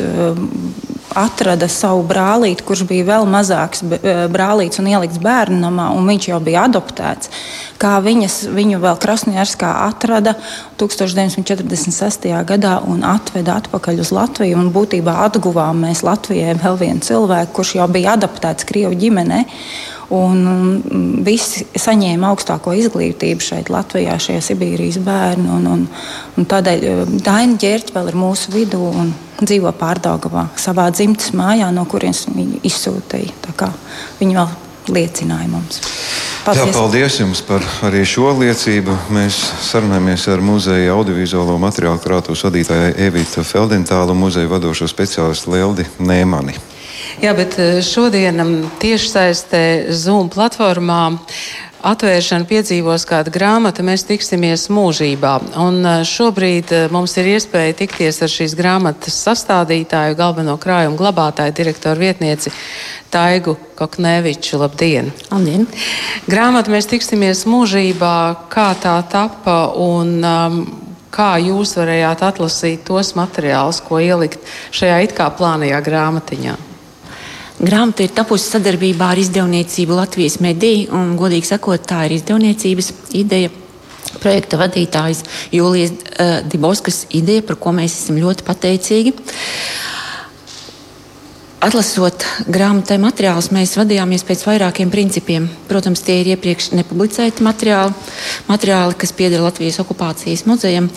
[SPEAKER 6] atrada savu brālīti, kurš bija vēl mazāks brālītis un ielikts bērnu namā, un viņš jau bija adoptēts. Kā viņas viņu vēl Krasnojarskā atrada 1946. gadā un atveda atpakaļ uz Latviju. Būtībā atguvām mēs Latvijai vēl vienu cilvēku, kurš jau bija adaptēts Krievu ģimenei. Un visi saņēma augstāko izglītību šeit, Latvijā, šie Sibīrijas bērni. Un, un, un tādēļ Daina ģērķa vēl ir mūsu vidū un dzīvo Pārdaugavā, savā dzimtas mājā, no kurienes viņu izsūtīja. Viņi vēl liecināja mums.
[SPEAKER 1] Paldies. Jā, paldies jums par arī šo liecību. Mēs sarunājamies ar muzeja audiovizuālo materiālu krātuves vadītāju Evītu Feldentālu un muzeja vadošo speciālistu Lieldi Nēmani.
[SPEAKER 2] Jā, bet eh, šodien tiešsaistē Zoom platformā atvēršanu piedzīvos kāda grāmata, mēs tiksimies mūžībā. Un eh, šobrīd eh, mums ir iespēja tikties ar šīs grāmatas sastādītāju, galveno krājumu glabātāju, direktoru vietnieci Taigu Kokneviču. Labdien!
[SPEAKER 10] Labdien!
[SPEAKER 2] Grāmata mēs tiksimies mūžībā, kā tā tapa un um, kā jūs varējāt atlasīt tos materiālus, ko ielikt šajā it kā plānajā grāmatiņā.
[SPEAKER 10] Grāmata ir tapusi sadarbībā ar izdevniecību Latvijas mediju, un, godīgi sakot, tā ir izdevniecības ideja. Projekta vadītājs Jūlijas uh, Diboskas ideja, par ko mēs esam ļoti pateicīgi. Atlasot grāmatai materiālus, mēs vadījāmies pēc vairākiem principiem. Protams, tie ir iepriekš nepublicēti materiāli, materiāli kas pieder Latvijas okupācijas muzejam.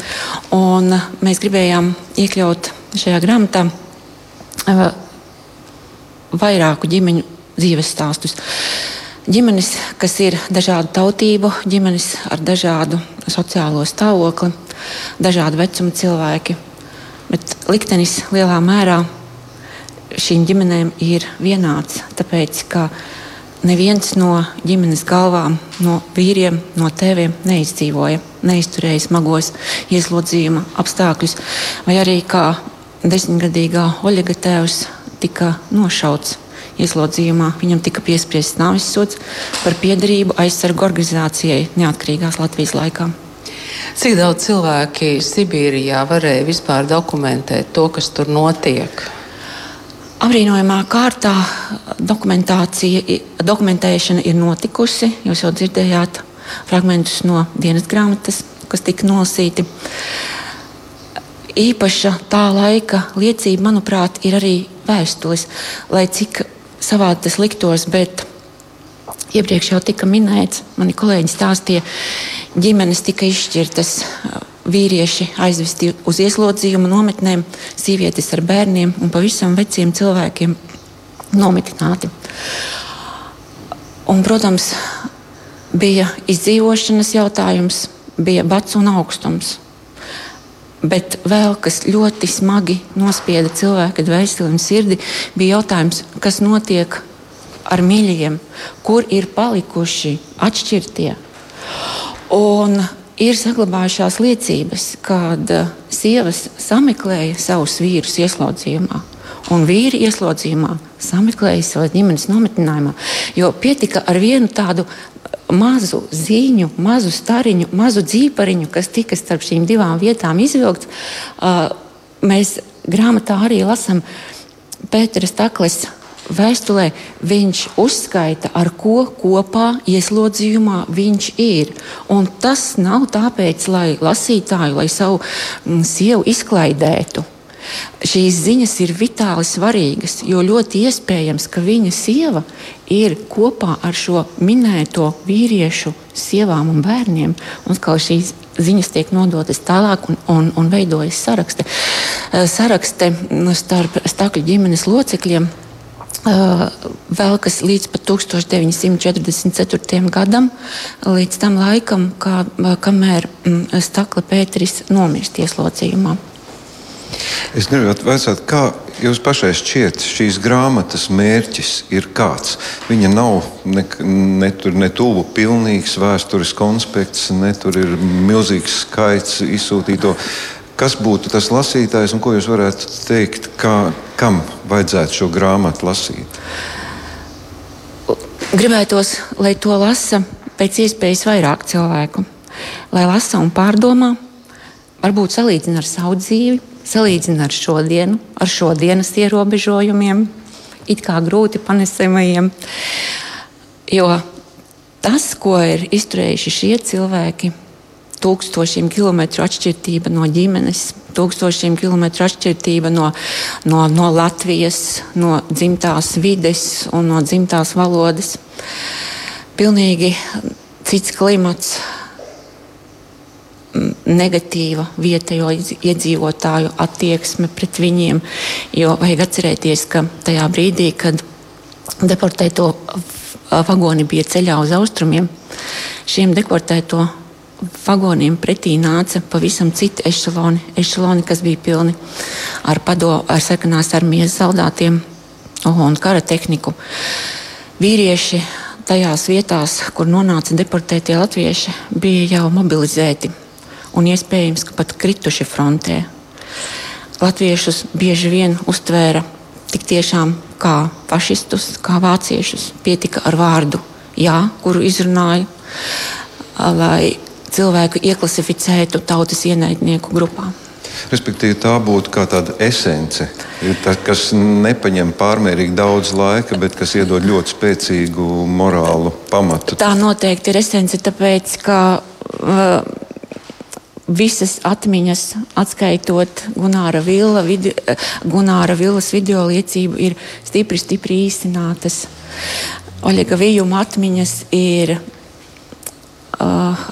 [SPEAKER 10] Mēs gribējām iekļaut šajā grāmatā uh, vairāku ģimeņu dzīves stāstus. Ģimenes, kas ir dažādu tautību, ģimenes ar dažādu sociālo stāvokli, dažādu vecumu cilvēki. Bet liktenis lielā mērā šīm ģimenēm ir vienāds. Tāpēc, ka neviens no ģimenes galvām, no vīriem, no tēviem neizdzīvoja, neizturēja smagos ieslodzījuma apstākļus, vai arī kā desmitgadīgā Oļega tēvs tika nošauts ieslodzījumā. Viņam tika piespriests nāves sods par piedarību aizsargu organizācijai neatkarīgās Latvijas laikā.
[SPEAKER 2] Cik daudz cilvēki Sibīrijā varēja vispār dokumentēt to, kas tur notiek?
[SPEAKER 10] Apbrīnojamā kārtā dokumentēšana ir notikusi. Jūs jau dzirdējāt fragmentus no dienas grāmatas, kas tika nolasīti. Īpaša tā laika liecība, manuprāt, ir arī vēstules, lai cik savādi tas liktos, bet iepriekš jau tika minēts, mani kolēģi stāstīja, ģimenes tika izšķirtas. Vīrieši aizvesti uz ieslodzījumu nometnēm, sievietes ar bērniem un pavisam veciem cilvēkiem nometināti. Un, protams, bija izdzīvošanas jautājums, bija bats un augstums. Bet vēl kas ļoti smagi nospieda cilvēka dvēseli un sirdi, bija jautājums, kas notiek ar mīļajiem, kur ir palikuši atšķirtie. Un ir saglabājušās liecības, kad uh, sievas sameklēja savus vīrus ieslodzījumā. Un vīri ieslodzījumā sameklēja savas ģimenes nometnējumā, jo pietika ar vienu tādu mazu ziņu, mazu stariņu, mazu dzīpariņu, kas tika starp šīm divām vietām izvilkts. Uh, mēs grāmatā arī lasām Pētera Stakles vēstulē viņš uzskaita, ar ko kopā ieslodzījumā viņš ir. Un tas nav tāpēc, lai lasītāju, lai savu mm, sievu izklaidētu. Šīs ziņas ir vitāli svarīgas, jo ļoti iespējams, ka viņa sieva ir kopā ar šo minēto vīriešu sievām un bērniem, un ka šīs ziņas tiek nodotas tālāk un, un, un veidojas sarakste. Sarakste starp stakļu ģimenes locekļiem Uh, vēl kas līdz 1944. gadam, līdz tam laikam, kā, kamēr mm, Stakla Pēteris nomirst ieslocījumā.
[SPEAKER 1] Es gribētu vaicāt, kā jums pašai šķiet, šīs grāmatas mērķis ir kāds? Viņa nav ne, ne, tur, ne tuvu pilnīgs vēstures konspekts, ne tur ir milzīgs skaits izsūtīto. Kas būtu tas lasītājs un ko jūs varētu teikt, kā, kam vajadzētu šo grāmatu lasīt?
[SPEAKER 10] Gribētos, lai to lasa pēc iespējas vairāk cilvēku. Lai lasa un pārdomā, varbūt salīdzina ar savu dzīvi, salīdzina ar šodienu, ar šodienas ierobežojumiem, it kā grūti panesamajiem. Jo tas, ko ir izturējuši šie cilvēki, tūkstošiem kilometru atšķirība no ģimenes, tūkstošiem kilometru atšķirība no, no, no Latvijas, no dzimtās vides un no dzimtās valodas. Pilnīgi cits klimats, negatīva vietējo iedzīvotāju attieksme pret viņiem. Jo vajag atcerēties, ka tajā brīdī, kad deportēto vagoni bija ceļā uz austrumiem, šiem deportēto vagoniem pretī nāca pavisam citi ešaloni, ešaloni kas bija pilni ar, pado, ar sarkanās armijas soldātiem un kara tehniku. Vīrieši tajās vietās, kur nonāca deportētie latvieši, bija jau mobilizēti un iespējams, ka pat krituši frontē. Latviešus bieži vien uztvēra tik tiešām kā fašistus, kā vāciešus. Pietika ar vārdu jā, kuru izrunāju, lai cilvēku ieklasificētu tautas ienaidnieku grupā.
[SPEAKER 1] Respektīvi, tā būtu kā tāda esence, kas nepaņem pārmērīgi daudz laika, bet kas iedod ļoti spēcīgu morālu pamatu.
[SPEAKER 10] Tā noteikti ir esence, tāpēc ka uh, visas atmiņas, atskaitot Gunāra, Villa, video, Gunāra Villas video liecību, ir stipri, stipri īsinātas. Oļega Vījuma atmiņas ir uh,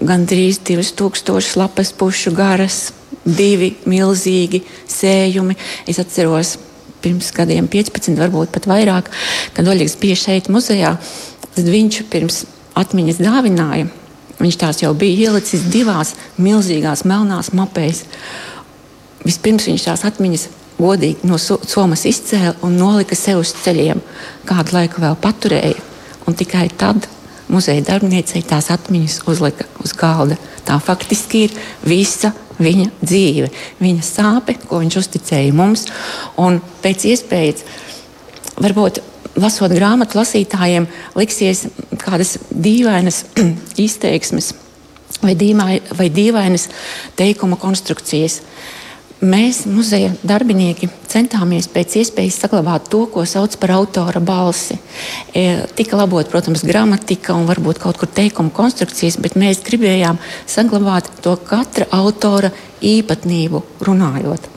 [SPEAKER 10] gandrīz 2000 lapas pušu garas, divi milzīgi sējumi. Es atceros pirms gadiem 15, varbūt pat vairāk, kad Oļegs bija šeit muzejā, tad viņš pirms atmiņas dāvināja Viņš tās jau bija ielicis divās milzīgās melnās mapēs. Vispirms viņš tās atmiņas godīgi no somas izcēla un nolika sev uz ceļiem. Kādu laiku vēl paturēja, un tikai tad muzeja darbiniecei tās atmiņas uzlika uz galda. Tā faktiski ir visa viņa dzīve, viņa sāpe, ko viņš uzticēja mums. Un pēc iespējas, varbūt lasot grāmatu, lasītājiem liksies kādas dīvainas izteiksmes vai, dīmai, vai dīvainas teikuma konstrukcijas. Mēs, muzeja darbinieki, centāmies pēc iespējas saglabāt to, ko sauc par autora balsi. E, tika labot, protams, gramatika un varbūt kaut kur teikuma konstrukcijas, bet mēs gribējām saglabāt to katra autora īpatnību runājot.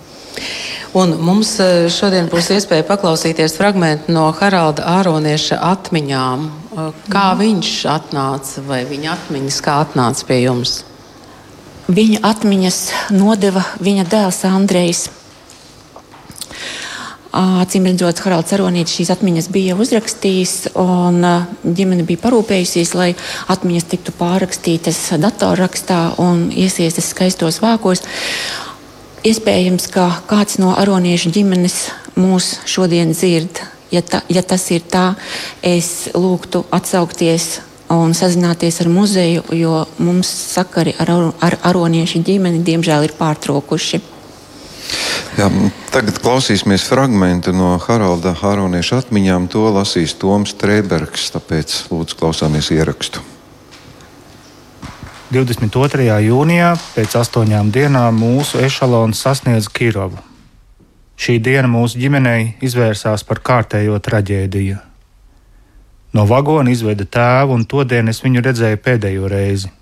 [SPEAKER 2] Un mums e, šodien būs iespēja paklausīties fragment no Haralda Āronieša atmiņām. E, kā mm. viņš atnāca, vai viņa atmiņas kā atnāca pie jums?
[SPEAKER 10] Viņa atmiņas nodeva viņa dēls Andrejs. Acīm redzot, Haralds Aronīts šīs atmiņas bija uzrakstījis, un ģimene bija parūpējusies, lai atmiņas tiktu pārrakstītas datorrakstā un iesiestas skaistos vākos. Iespējams, ka kāds no aroniešu ģimenes mūs šodien dzird. Ja, ta, ja tas ir tā, es lūgtu atsaukties un sazināties ar muzeju, jo mums sakari ar, ar aroniešu ģimeni diemžēl ir pārtraukuši.
[SPEAKER 1] Jā, tagad klausīsimies fragment no Haralda Hāronieša atmiņām. To lasīs Toms Trēbergs, tāpēc lūdzu klausāmies ierakstu.
[SPEAKER 11] 22. jūnijā pēc astoņām dienām mūsu ešalons sasniedz Kirovu. Šī diena mūsu ģimenei izvērsās par kārtējo traģēdiju. No vagona izveda tēvu, un to dienu es viņu redzēju pēdējo reizi.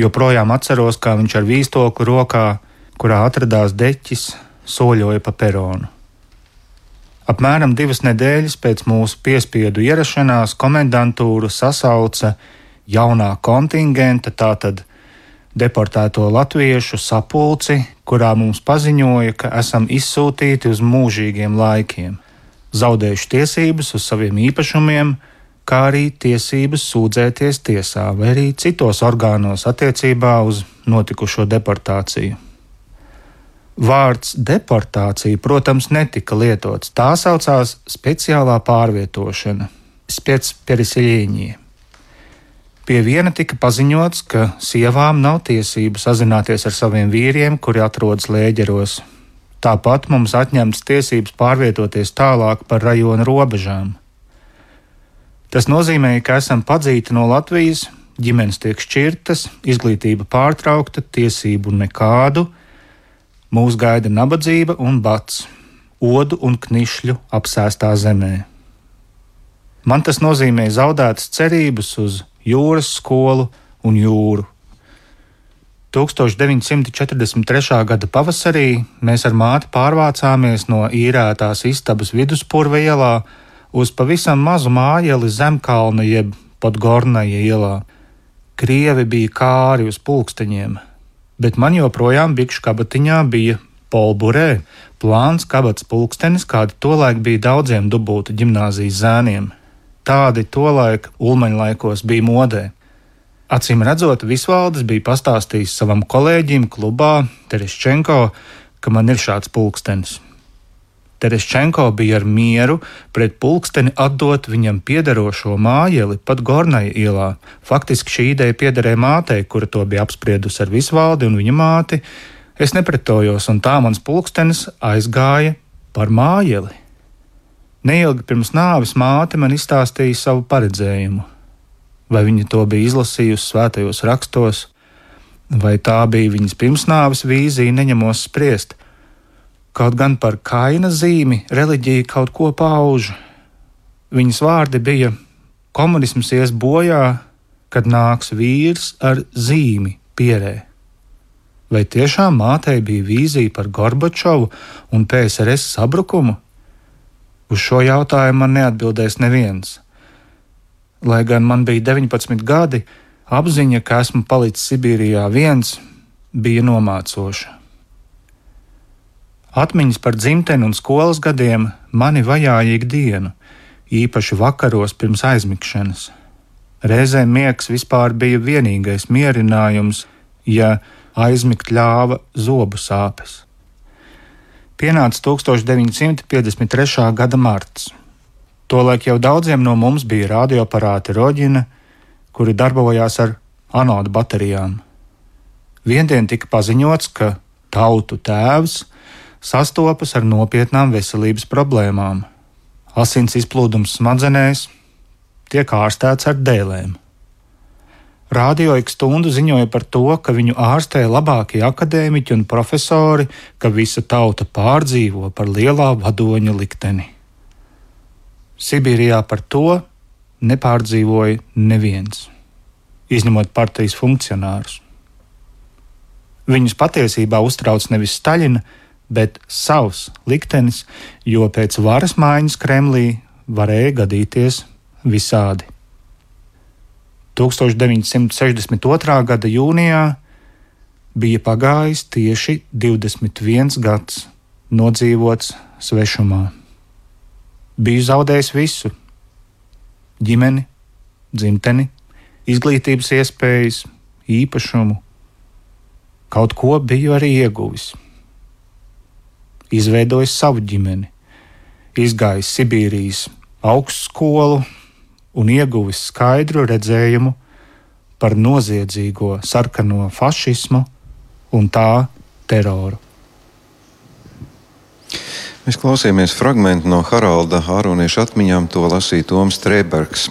[SPEAKER 11] Joprojām atceros, kā viņš ar vīstokli rokā, kurā atradās deķis, soļoja pa peronu. Apmēram divas nedēļas pēc mūsu piespiedu ierašanās komendantūra sasauca jaunā kontingenta, tātad deportēto latviešu sapulci, kurā mums paziņoja, ka esam izsūtīti uz mūžīgiem laikiem, zaudējuši tiesības uz saviem īpašumiem, kā arī tiesības sūdzēties tiesā vai arī citos orgānos attiecībā uz notikušo deportāciju. Vārds deportācija, protams, netika lietots. Tā saucās speciālā pārvietošana, spēcperisiļīņie. Pie viena tika paziņots, ka sievām nav tiesību sazināties ar saviem vīriem, kuri atrodas lēģeros. Tāpat mums atņemts tiesības pārvietoties tālāk par rajona robežām. Tas nozīmē, ka esam padzīti no Latvijas, ģimenes tiek šķirtas, izglītība pārtraukta, tiesību nekādu Mūs gaida nabadzība un bats, odu un knišļu apsēstā zemē. Man tas nozīmē zaudētas cerības uz jūras skolu un jūru. 1943. gada pavasarī mēs ar māti pārvācāmies no īrētās istabas viduspurva ielā uz pavisam mazu mājeli Zemkalna jeb Podgornaja ielā. Krievi bija kāri uz pulksteņiem, bet man joprojām bikšu kabatiņā bija polburē, plāns kabats pulkstenis, kādi tolaik bija daudziem dubultu ģimnāzijas zēniem. Tādi tolaik ulmaņlaikos bija modē. Acīm redzot, Visvaldes bija pastāstījis savam kolēģim klubā Tereščenko, ka man ir šāds pulkstenis. Tereščenko bija ar mieru pret pulksteni atdot viņam piederošo mājeli pat Gornai ielā. Faktiski šī ideja piederēja mātei, kura to bija apspriedusi ar visvaldi un viņa māti. Es nepretojos, un tā mans pulkstenis aizgāja par mājeli. Neilgi pirms nāves māte man izstāstīja savu paredzējumu. Vai viņa to bija izlasījusi svētajos rakstos, vai tā bija viņas pirmsnāves vīzija, neņemos spriest. Kaut gan par kaina zīmi reliģija kaut ko pauž. Viņas vārdi bija: komunisms ies bojā, kad nāks vīrs ar zīmi pierē. Vai tiešām mātei bija vīzija par Gorbačovu un PSRS sabrukumu? Uz šo jautājumu man neatbildēs neviens. Lai gan man bija 19 gadi, apziņa, ka esmu palicis Sibīrijā viens, bija nomācoša. Atmiņas par dzimteni un skolas gadiem mani vajāja ikdienu, īpaši vakaros pirms aizmigšanas. Reizēm miegs vispār bija vienīgais mierinājums, ja aizmigt ļāva zobu sāpes. Pienāca 1953. gada marts. Tolaik jau daudziem no mums bija radioaparāti Roģina, kuri darbojās ar anodu baterijām. Viendien tika paziņots, ka tautu tēvs sastopas ar nopietnām veselības problēmām. Asins izplūdums smadzenēs tiek ārstēts ar dēlēm. Radio ik stundu ziņoja par to, ka viņu ārstē labākie akadēmiķi un profesori, ka visa tauta pārdzīvo par lielā vadoņa likteni. Sibīrijā par to nepārdzīvoja neviens, izņemot partijas funkcionārus. Viņus patiesībā uztrauc nevis Staļina, bet savs liktenis, jo pēc varas maiņas Kremlī varēja gadīties visādi. 1962. gada jūnijā bija pagājis tieši 21 gads nodzīvots svešumā. Biju zaudējis visu - ģimeni, dzimteni, izglītības iespējas, īpašumu. Kaut ko biju arī ieguvis izveidojis savu ģimeni, izgājis Sibīrijas augstskolu un ieguvis skaidru redzējumu par noziedzīgo sarkano fašismu un tā teroru.
[SPEAKER 1] Mēs klausījāmies fragment no Haralda Āronieša atmiņām, to lasīja Toms Trēbergs.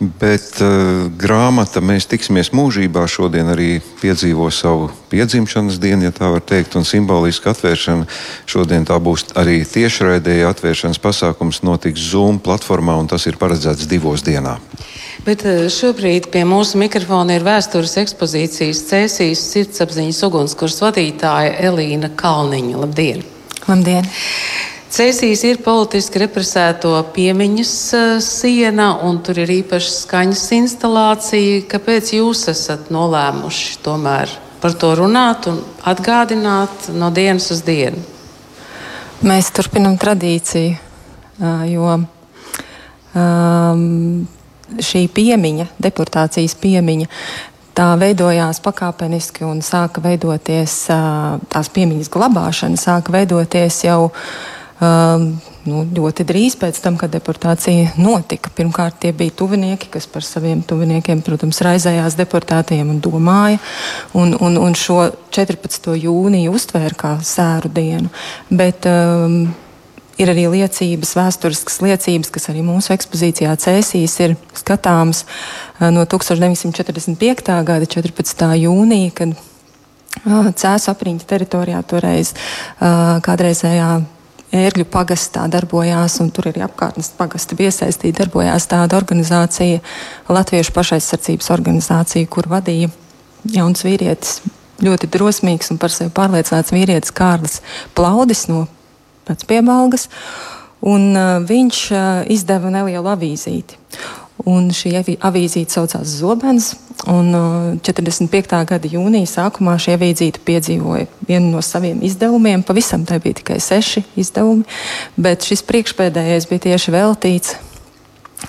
[SPEAKER 1] Bet uh, grāmata Mēs tiksimies mūžībā šodien arī piedzīvo savu piedzimšanas dienu, ja tā var teikt, un simboliski atvēršana. Šodien tā būs arī tiešraidēja atvēršanas pasākums, notiks Zoom platformā, un tas ir paredzēts divos dienā.
[SPEAKER 2] Bet uh, šobrīd pie mūsu mikrofona ir vēstures ekspozīcijas Cēsīs sirdsapziņas ugunskurs vadītāja Elīna Kalniņa. Labdien!
[SPEAKER 12] Labdien!
[SPEAKER 2] Cēsīs ir politiski represēto piemiņas uh, siena, un tur ir īpaša skaņas instalācija. Kāpēc jūs esat nolēmuši tomēr par to runāt un atgādināt no dienas uz dienu?
[SPEAKER 12] Mēs turpinam tradīciju, uh, jo um, šī piemiņa, deportācijas piemiņa, tā veidojās pakāpeniski un sāka veidoties, uh, tās piemiņas glabāšana sāka veidoties jau nu, ļoti drīz pēc tam, kad deportācija notika. Pirmkārt, tie bija tuvinieki, kas par saviem tuviniekiem, protams, raizējās deportētajiem un domāja, un, un, un šo 14. jūniju uztvēra kā sēru dienu. Bet, um, ir arī liecības, vēsturiskas liecības, kas arī mūsu ekspozīcijā cēsīs, ir skatāmas uh, no 1945. gada 14. jūnija, kad uh, Cēsu apriņķa teritorijā toreiz uh, kādreizējā Ērgļu pagastā darbojās, un tur arī apkārtnes pagasta bija iesaistīta, darbojās tāda organizācija, Latviešu pašaizsardzības organizācija, kur vadīja jauns vīrietis, ļoti drosmīgs un par sevi pārliecināts vīrietis Kārlis Plaudis no Pēcpiebalgas, un uh, viņš uh, izdeva nelielu avīzīti. Un šī avīzīte saucās Zobens. Un 45. gada jūnija sākumā šī avīzīte piedzīvoja vienu no saviem izdevumiem. Pavisam tā bija tikai seši izdevumi, bet šis priekšpēdējais bija tieši veltīts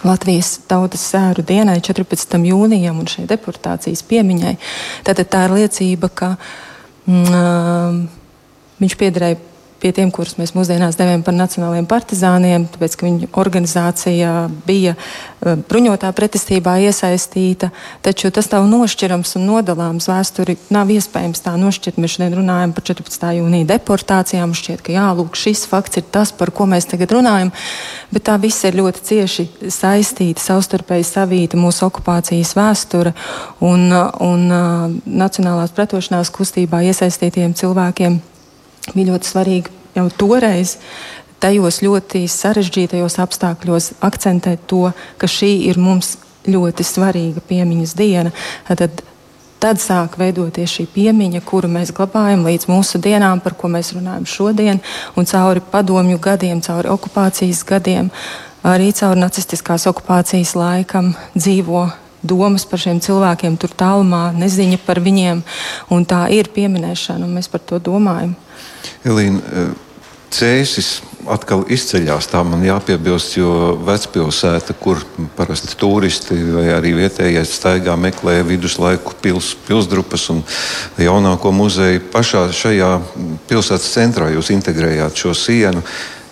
[SPEAKER 12] Latvijas tautas sēru dienai, 14. jūnijam un šai deportācijas piemiņai. Tātad tā ir liecība, ka mm, viņš piederēja pie tiem, kurus mēs mūsdienās devām par nacionāliem partizāniem, tāpēc, ka viņu organizācija bija eh, bruņotā pretestībā iesaistīta, taču tas nav nošķirams un nodalāms. Vēsturi nav iespējams tā nošķirt. Mēs šodien runājam par 14. jūnija deportācijām. Šķiet, ka jā, lūk, šis fakts ir tas, par ko mēs tagad runājam, bet tā viss ir ļoti cieši saistīta, savstarpēji savīta mūsu okupācijas vēsture un, un uh, nacionālās pretošanās kustībā iesaistītiem cilvēkiem bija ļoti svarīgi jau toreiz tajos ļoti sarežģītajos apstākļos akcentēt to, ka šī ir mums ļoti svarīga piemiņas diena. Tad, tad sāk veidoties šī piemiņa, kuru mēs glabājam līdz mūsu dienām, par ko mēs runājam šodien, un cauri padomju gadiem, cauri okupācijas gadiem, arī cauri nacistiskās okupācijas laikam dzīvo domas par šiem cilvēkiem tur tālumā, neziņa par viņiem, tā ir pieminēšana, un mēs par to domājam.
[SPEAKER 1] Elīna, eh, Cēsis atkal izceļas. Tā man jāpiebilst, jo vecpilsēta, kur parasti turisti vai arī vietējie staigā, meklē viduslaiku pils, pilsdrupas un jaunāko muzeju. Pašā šajā pilsētas centrā jūs integrējāt šo sienu,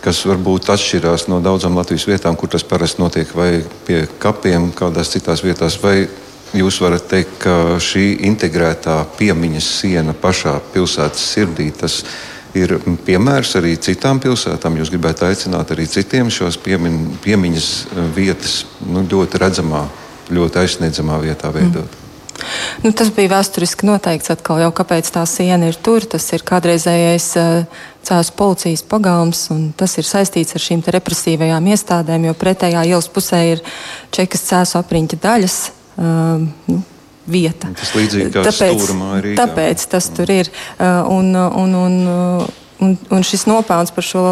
[SPEAKER 1] kas varbūt atšķirās no daudzām Latvijas vietām, kur tas parasti notiek, vai pie kapiem, kādās citās vietās. Vai Jūs varat teikt, ka šī integrētā piemiņas siena pašā pilsētas sirdī tas ir piemērs arī citām pilsētām. Jūs gribētu aicināt arī citiem šos piemin, piemiņas vietas nu, ļoti redzamā, ļoti aizsniedzamā vietā veidot. Mm.
[SPEAKER 12] Nu, tas bija vēsturiski noteikts atkal jau, kāpēc tā siena ir tur. Tas ir kādreizējais uh, cēlus policijas pagalms, un tas ir saistīts ar šīm represīvajām iestādēm, jo pretējā ielas pusē ir čekas cēlus apriņķa daļas. Uh, nu, vieta.
[SPEAKER 1] Tas līdzīgi kā
[SPEAKER 12] tāpēc,
[SPEAKER 1] Rīgā.
[SPEAKER 12] tāpēc tas tur ir. Uh, un, un, un, un, un šis nopelns par šo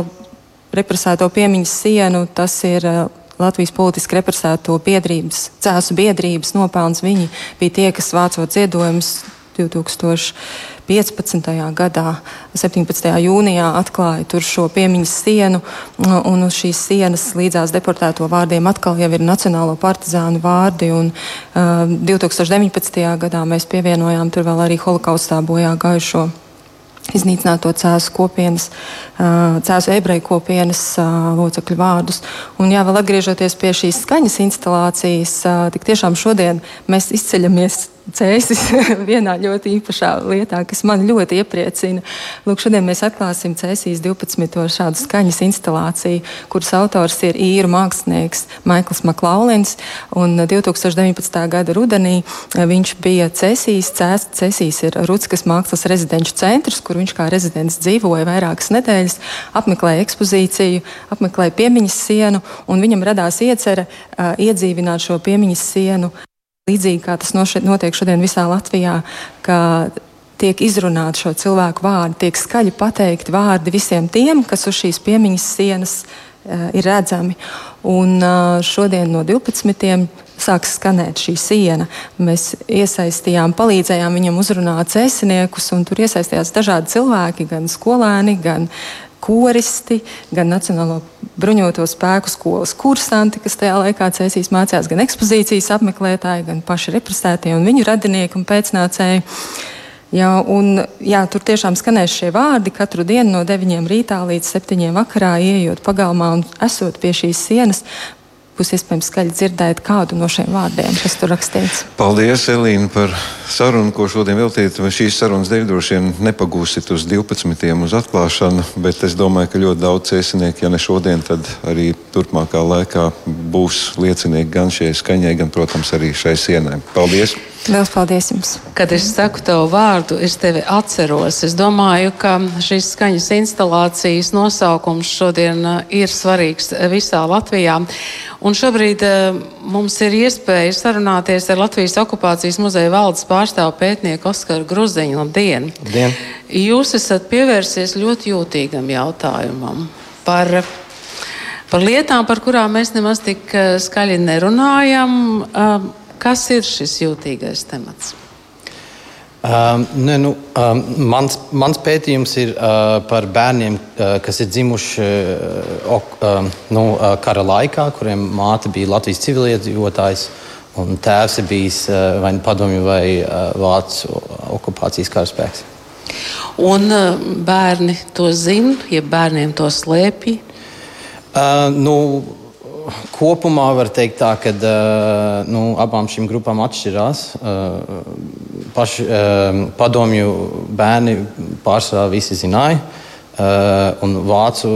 [SPEAKER 12] represēto piemiņas sienu, tas ir uh, Latvijas politiski represēto biedrības, cēsu biedrības nopelns. Viņi bija tie, kas vācot ziedojumus 2000. 15. gadā, 17. jūnijā atklāja šo piemiņas sienu, un uz šīs sienas līdzās deportēto vārdiem atkal ir Nacionālo partizānu vārdi, un uh, 2019. gadā mēs pievienojām tur vēl arī holokaustā bojā gājušo iznīcināto cēsu kopienas, cēsu ebreju kopienas locekļu vārdus. Un jā, vēl atgriežoties pie šīs skaņas instalācijas, tik tiešām šodien mēs izceļamies cēsis vienā ļoti īpašā lietā, kas man ļoti iepriecina. Lūk, šodien mēs atklāsim cēsīs 12. šādu skaņas instalāciju, kuras autors ir īru mākslinieks Maikls Maklaulins. Un 2019. gada rudenī viņš bija cēsīs. Cēsīs ir Rutskas mākslas rezidenču centrs, kur viņš kā rezidents dzīvoja vairākas nedēļas, apmeklēja ekspozīciju, apmeklēja piemiņas sienu, un viņam radās iecerē uh, iedzīvināt šo piemiņas sienu Līdzīgi kā tas notiek šodien visā Latvijā, ka tiek izrunāti šo cilvēku vārdi, tiek skaļi pateikti vārdi visiem tiem, kas uz šīs piemiņas sienas uh, ir redzami. Un uh, šodien no 12. sāks skanēt šī siena. Mēs iesaistījām, palīdzējām viņam uzrunāt cēsiniekus, un tur iesaistījās dažādi cilvēki, gan skolēni, gan koristi, gan Nacionālo bruņoto spēku skolas kursanti, kas tajā laikā cēsīs mācījās, gan ekspozīcijas apmeklētāji, gan paši represētie un viņu radinieki un pēcnācēji. Jā, un, jā, tur tiešām skanēs šie vārdi katru dienu no 9 rītā līdz 7 vakarā, ieejot pagalmā un esot pie šīs sienas būs iespējams skaļi dzirdēt kādu no šiem vārdiem, kas tur rakstīts.
[SPEAKER 1] Paldies, Elīna, par sarunu, ko šodien veltīt. Šīs sarunas dēļ droši vien nepagūsit uz 12. uz atklāšanu, bet es domāju, ka ļoti daudz cēsinieku, ja ne šodien, tad arī turpmākā laikā būs liecinieki gan šai skaņai, gan, protams, arī šai sienai. Paldies!
[SPEAKER 12] Lielas paldies jums!
[SPEAKER 2] Kad es saku tavu vārdu, es tevi atceros. Es domāju, ka šīs skaņas instalācijas nosaukums šodien uh, ir svarīgs uh, visā Latvijā. Un šobrīd uh, mums ir iespēja sarunāties ar Latvijas okupācijas muzeja valdes pārstāvu pētnieku Oskaru Gruziņu. Labdien!
[SPEAKER 13] Labdien!
[SPEAKER 2] Jūs esat pievērsies ļoti jūtīgam jautājumam par, par lietām, par kurām mēs nemaz tik skaļi nerunājam. Kas ir šis jūtīgais temats?
[SPEAKER 13] Um, ne, nu, um, mans, mans pētījums ir uh, par bērniem, uh, kas ir dzimuši uh, ok, uh, nu, uh, kara laikā, kuriem māte bija Latvijas civiliedzīvotājs. Un tēvs ir bijis uh, vai nu padomju vai uh, vācu okupācijas karaspēks.
[SPEAKER 2] Un uh, bērni to zina, ja bērniem to slēpj?
[SPEAKER 13] Uh, nu, kopumā var teikt, tā, ka nu, abām šīm grupām atšķirās. Paši padomju bērni pārsvarā visi zināja, un vācu,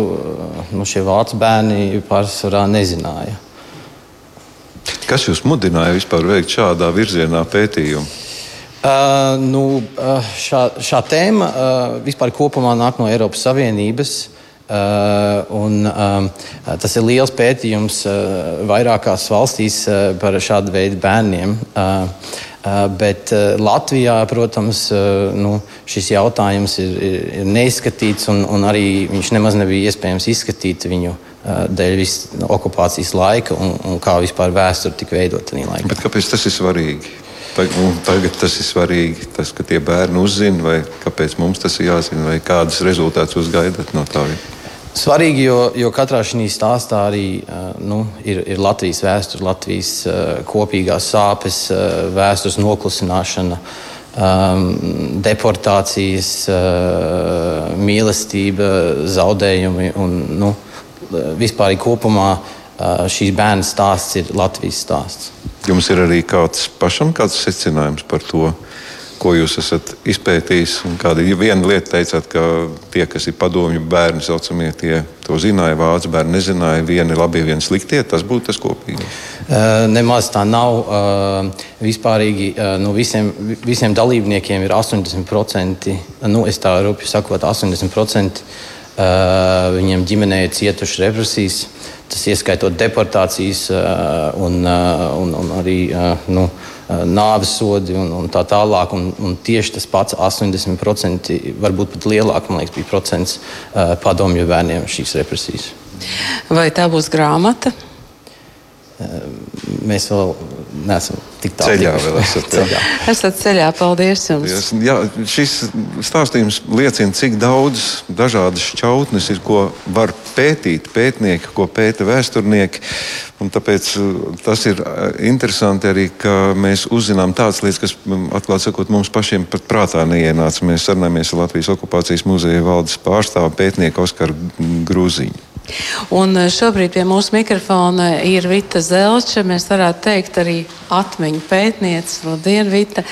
[SPEAKER 13] nu, šie vācu bērni pārsvarā nezināja.
[SPEAKER 1] Kas jūs mudināja vispār veikt šādā virzienā pētījumu?
[SPEAKER 13] Uh, nu, šā, šā tēma uh, vispār kopumā nāk no Eiropas Savienības. Uh, un, um, tas ir liels pētījums uh, vairākās valstīs uh, par šādu veidu bērniem. Bet Latvijā, protams, nu, šis jautājums ir, ir, ir neizskatīts, un, un arī viņš nemaz nebija iespējams izskatīt viņu dēļ visas okupācijas laika un, un kā vispār vēsture tika veidota tajā laikā.
[SPEAKER 1] Bet kāpēc tas ir svarīgi? Tagad tas ir svarīgi, tas, ka tie bērni uzzina, vai kāpēc mums tas ir jāzina, vai kādus rezultātus jūs gaidat no tā.
[SPEAKER 13] Svarīgi, jo, jo katrā šī stāstā arī nu, ir, ir Latvijas vēsture, Latvijas kopīgās sāpes, vēstures noklusināšana, deportācijas, mīlestība, zaudējumi un nu, vispār kopumā šīs bērnu stāsts ir Latvijas stāsts.
[SPEAKER 1] Jums ir arī kāds pašam kāds secinājums par to? Ko jūs esat izpētījis. Kāda viena lieta teicāt, ka tie, kas ir padomju bērni, saucamie, tie to zināja, vācu bērni nezināja, vieni labi, vieni sliktie. Tas būtu tas kopīgais.
[SPEAKER 13] Uh, nemaz tā nav. Vispārīgi no visiem, visiem dalībniekiem ir 80%, nu, es tā rupji sakot, 80% viņiem ģimenē ir cietuši represijas. Tas ieskaitot deportācijas un, un, un arī nu, nāves sodi un, un tā tālāk. Un, un tieši tas pats 80%, varbūt pat lielāk, man liekas, bija procents padomju bērniem šīs represijas.
[SPEAKER 2] Vai tā būs grāmata?
[SPEAKER 13] Mēs vēl neesam tik tālu.
[SPEAKER 1] Ceļā esat.
[SPEAKER 2] ceļā. esat ceļā. Paldies jums.
[SPEAKER 1] Jā, šis stāstījums liecina, cik daudz dažādas šķautnes ir, ko var pētīt pētnieki, ko pēta vēsturnieki. Un tāpēc uh, tas ir uh, interesanti arī, ka mēs uzzinām tādas lietas, kas, mm, atklāti sakot, mums pašiem pat prātā neienāca. Mēs sarunājamies ar Latvijas okupācijas muzeja valdes pārstāvu pētnieku Oskaru Grūziņu.
[SPEAKER 2] Un šobrīd pie mūsu mikrofona ir Vita Zelča. Mēs varētu teikt arī atmiņu pētniece. Labdien, Vita!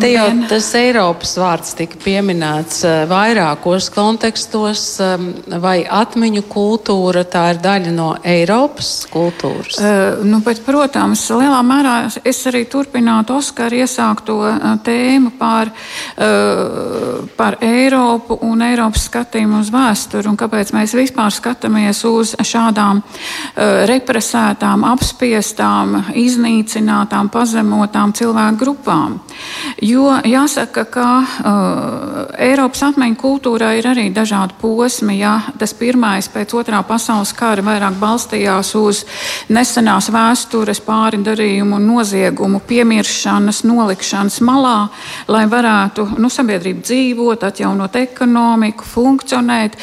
[SPEAKER 2] Te jau tas Eiropas vārds tika pieminēts eh, vairākos kontekstos, ehm, vai atmiņu kultūra tā ir daļa no Eiropas kultūras?
[SPEAKER 14] Uh, nu, bet, protams, lielā mērā es arī turpinātu Oskaru iesākto uh, tēmu par, uh, par Eiropu un Eiropas skatījumu uz vēsturi un kāpēc mēs vispār skatāmies uz šādām represētām, apspiestām, iznīcinātām, pazemotām cilvēku grupām. Jo jāsaka, ka uh, Eiropas atmiņu kultūrā ir arī dažādi posmi. Ja? Tas pirmais pēc otrā pasaules kara vairāk balstījās uz nesenās vēstures pāridarījumu un noziegumu piemiršanas, nolikšanas malā, lai varētu nu, sabiedrība dzīvot, atjaunot ekonomiku, funkcionēt.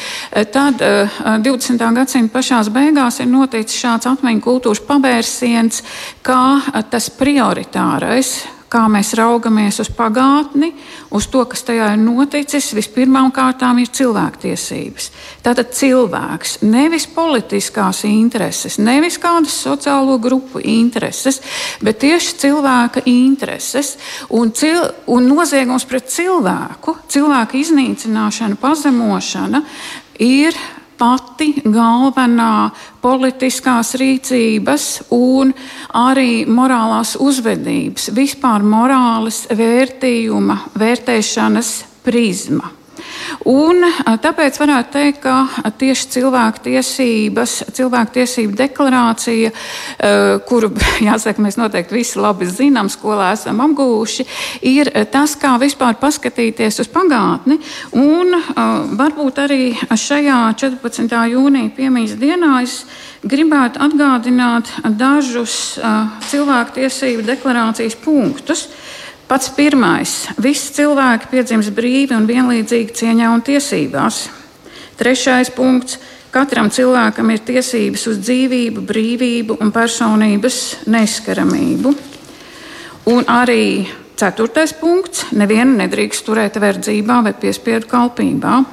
[SPEAKER 14] Tad uh, 20. gadsimta pašās beigās ir noticis šāds atmiņu kultūras pavērsiens, kā uh, tas prioritārais kā mēs raugamies uz pagātni, uz to, kas tajā ir noticis, vispirmām kārtām ir cilvēktiesības. Tātad cilvēks, nevis politiskās intereses, nevis kādas sociālo grupu intereses, bet tieši cilvēka intereses un, cil un noziegums pret cilvēku, cilvēka iznīcināšana, pazemošana ir pati galvenā politiskās rīcības un arī morālās uzvedības, vispār morāles vērtījuma, vērtēšanas prizma. Un tāpēc varētu teikt, ka tieši cilvēktiesības, cilvēktiesība deklarācija, kuru, jāsaka, mēs noteikti visi labi zinām, skolā esam apgūši, ir tas, kā vispār paskatīties uz pagātni. Un varbūt arī šajā 14. jūnija piemiņas dienā es gribētu atgādināt dažus cilvēktiesību deklarācijas punktus. Pats pirmais - visi cilvēki piedzimst brīvi un vienlīdzīgi cieņā un tiesībās. Trešais punkts - katram cilvēkam ir tiesības uz dzīvību, brīvību un personības neskaramību. Un arī ceturtais punkts - nevienu nedrīkst turēt verdzībā vai piespiedu kalpībā.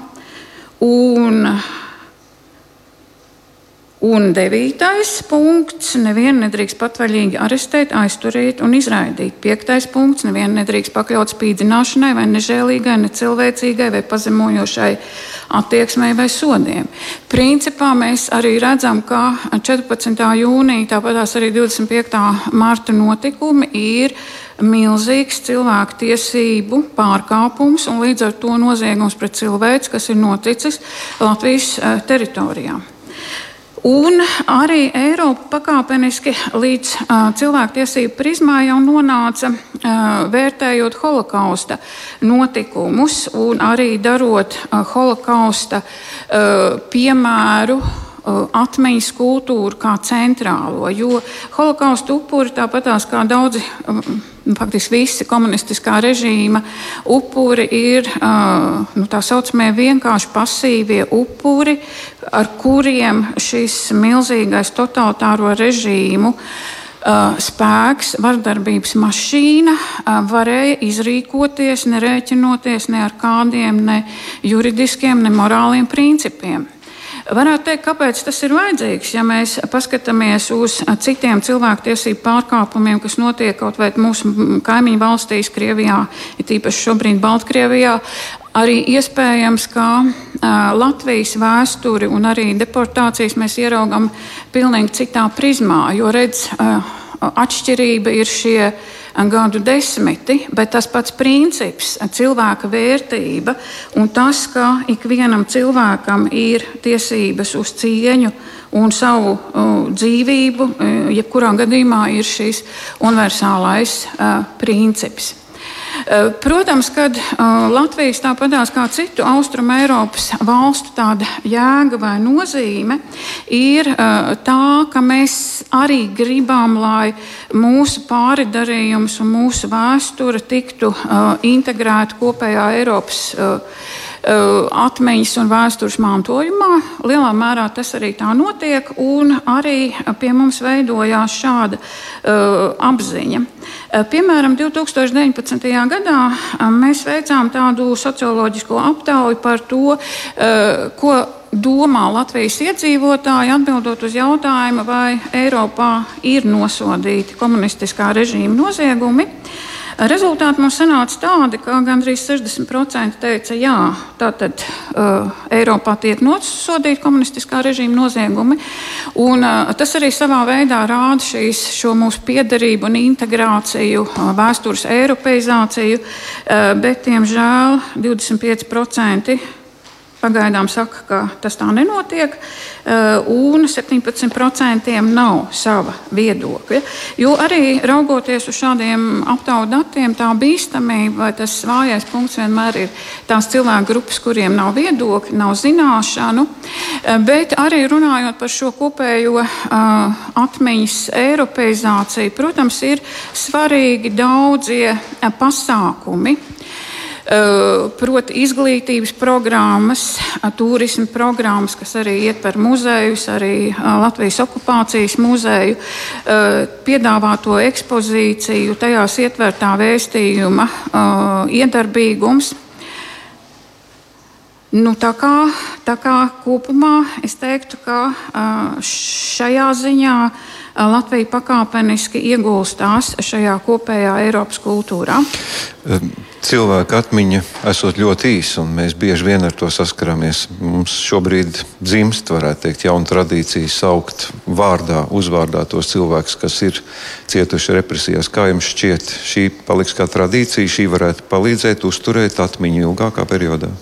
[SPEAKER 14] Un Un devītais punkts - nevienu nedrīkst patvaļīgi arestēt, aizturēt un izraidīt. Piektais punkts - nevienu nedrīkst pakļaut spīdzināšanai vai nežēlīgai, necilvēcīgai vai pazemojošai attieksmei vai sodiem. Principā mēs arī redzam, ka 14. jūnija, tāpat arī 25. mārta notikumi ir milzīgs cilvēku tiesību pārkāpums un līdz ar to noziegums pret cilvēku, kas ir noticis Latvijas eh, teritorijā. Un arī Eiropa pakāpeniski līdz uh, cilvēktiesību prizmā jau nonāca uh, vērtējot holokausta notikumus un arī darot uh, holokausta uh, piemēru atmiņas kultūru kā centrālo. Jo holokausta upuri, tāpat kā daudzi, faktiski visi komunistiskā režīma upuri, ir nu, tā saucamie vienkārši pasīvie upuri, ar kuriem šis milzīgais totalitāro režīmu spēks, vardarbības mašīna varēja izrīkoties, nerēķinoties ne ar kādiem ne juridiskiem, ne morāliem principiem. Varētu teikt, kāpēc tas ir vajadzīgs, ja mēs paskatāmies uz citiem cilvēktiesību pārkāpumiem, kas notiek kaut vai mūsu kaimiņu valstīs, Krievijā, ir tīpaši šobrīd Baltkrievijā. Arī iespējams, ka uh, Latvijas vēsturi un arī deportācijas mēs ieraugam pilnīgi citā prizmā, jo redz, uh, atšķirība ir šie gadu desmiti, bet tas pats princips, cilvēka vērtība un tas, ka ikvienam cilvēkam ir tiesības uz cieņu un savu uh, dzīvību, jebkurā gadījumā ir šis universālais uh, princips. Eh, protams, ka eh, Latvijas tāpatās kā citu austrumu Eiropas valstu tāda jēga vai nozīme ir eh, tā, ka mēs arī gribam, lai mūsu pāridarījums un mūsu vēsture tiktu integrēta kopējā Eiropas atmiņas un vēstures mantojumā. Lielā mērā tas arī tā notiek, un arī pie mums veidojās šāda uh, apziņa. Uh, piemēram, 2019. gadā uh, mēs veicām tādu socioloģisko aptauju par to, uh, ko domā Latvijas iedzīvotāji atbildot uz jautājumu, vai Eiropā ir nosodīti komunistiskā režīma noziegumi. Rezultāti mums sanāca tādi, ka gandrīz 60% teica, jā, tātad uh, Eiropā tiek nosodīti komunistiskā režīma noziegumi. Un, uh, tas arī savā veidā rāda šīs, šo mūsu piederību un integrāciju, uh, vēstures eiropeizāciju, uh, bet, diemžēl, 25% Pagaidām saka, ka tas tā nenotiek, eh, un 17% nav sava viedokļa. Jo arī raugoties uz šādiem aptaujas datiem, tā bīstamība vai tas vājais punkts vienmēr ir tās cilvēku grupas, kuriem nav viedokļa, nav zināšanu, eh, bet arī runājot par šo kopējo uh, atmiņas eiropeizāciju, protams, ir svarīgi daudzie pasākumi. Eh, proti, izglītības programmas, eh, turisma programmas, kas arī iet par muzejus, arī eh, Latvijas okupācijas muzeju, piedāvāto ekspozīciju, tajās ietvertā vēstījuma iedarbīgums. Nu, tā, kā, tā kā kopumā es teiktu, ka šajā ziņā Latvija pakāpeniski iegūstās šajā kopējā Eiropas kultūrā.
[SPEAKER 1] Cilvēka atmiņa esot ļoti īsa, un mēs bieži vien ar to saskaramies. Mums šobrīd dzimst, varētu teikt, jauna tradīcija saukt vārdā, uzvārdā tos cilvēkus, kas ir cietuši represijās. Kā jums šķiet, šī paliks kā tradīcija, šī varētu palīdzēt uzturēt atmiņu ilgākā periodā?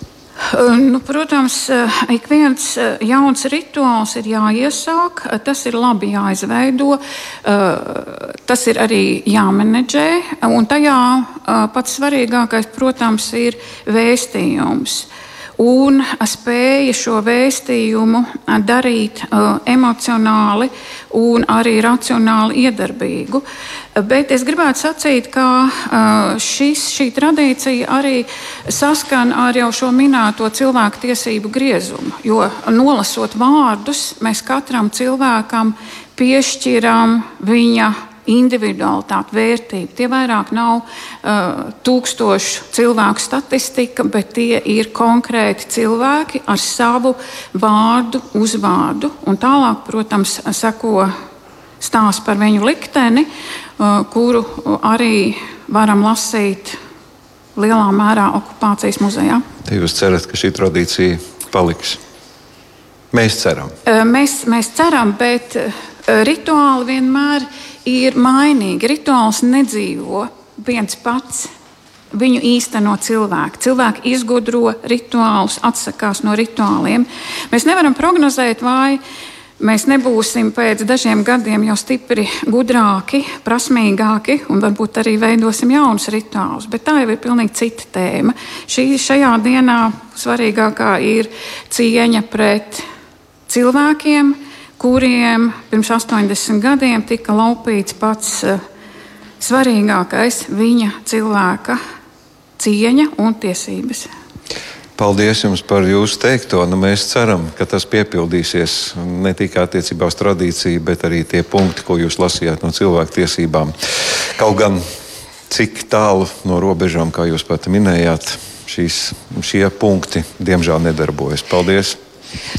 [SPEAKER 14] Nu, protams, ik viens jauns rituāls ir jāiesāk, tas ir labi jāizveido, tas ir arī jāmenedžē. Un tajā pats svarīgākais, protams, ir vēstījums un spēja šo vēstījumu darīt uh, emocionāli un arī racionāli iedarbīgu. Bet es gribētu sacīt, ka uh, šis, šī tradīcija arī saskan ar jau šo minēto cilvēku tiesību griezumu. Jo nolasot vārdus, mēs katram cilvēkam piešķiram viņa individualitāte, vērtība. Tie vairāk nav uh, tūkstošu cilvēku statistika, bet tie ir konkrēti cilvēki ar savu vārdu, uzvārdu. Un tālāk, protams, seko stāsts par viņu likteni, uh, kuru arī varam lasīt lielā mērā okupācijas muzejā.
[SPEAKER 1] Te jūs cerat, ka šī tradīcija paliks? Mēs ceram.
[SPEAKER 14] Uh, mēs, mēs ceram, bet uh, rituāli vienmēr ir ir mainīgi. Rituāls nedzīvo viens pats. Viņu īsteno cilvēki. Cilvēki izgudro rituālus, atsakās no rituāliem. Mēs nevaram prognozēt, vai mēs nebūsim pēc dažiem gadiem jau stipri gudrāki, prasmīgāki un varbūt arī veidosim jaunus rituālus. Bet tā jau ir pilnīgi cita tēma. Šī, šajā dienā svarīgākā ir cieņa pret cilvēkiem, kuriem pirms 80 gadiem tika laupīts pats uh, svarīgākais viņa cilvēka cieņa un tiesības.
[SPEAKER 1] Paldies jums par jūsu teikto. Nu, mēs ceram, ka tas piepildīsies ne tikai attiecībā uz tradīciju, bet arī tie punkti, ko jūs lasījāt no cilvēku tiesībām. Kaut gan cik tālu no robežām, kā jūs pat minējāt, šīs, šie punkti diemžēl nedarbojas. Paldies!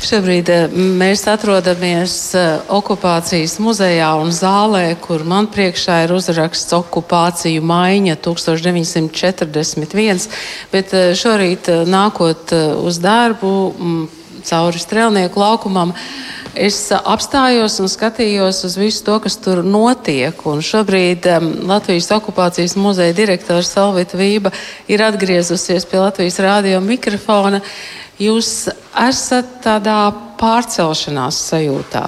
[SPEAKER 2] Šobrīd eh, mēs atrodamies eh, okupācijas muzejā un zālē, kur man priekšā ir uzraksts okupāciju maiņa 1941, bet eh, šorīt nākot uz darbu cauri strēlnieku laukumam, es apstājos un skatījos uz visu to, kas tur notiek. Un šobrīd um, Latvijas okupācijas muzeja direktors Salvita Vība ir atgriezusies pie Latvijas rādio mikrofona. Jūs esat tādā pārcelšanās sajūtā.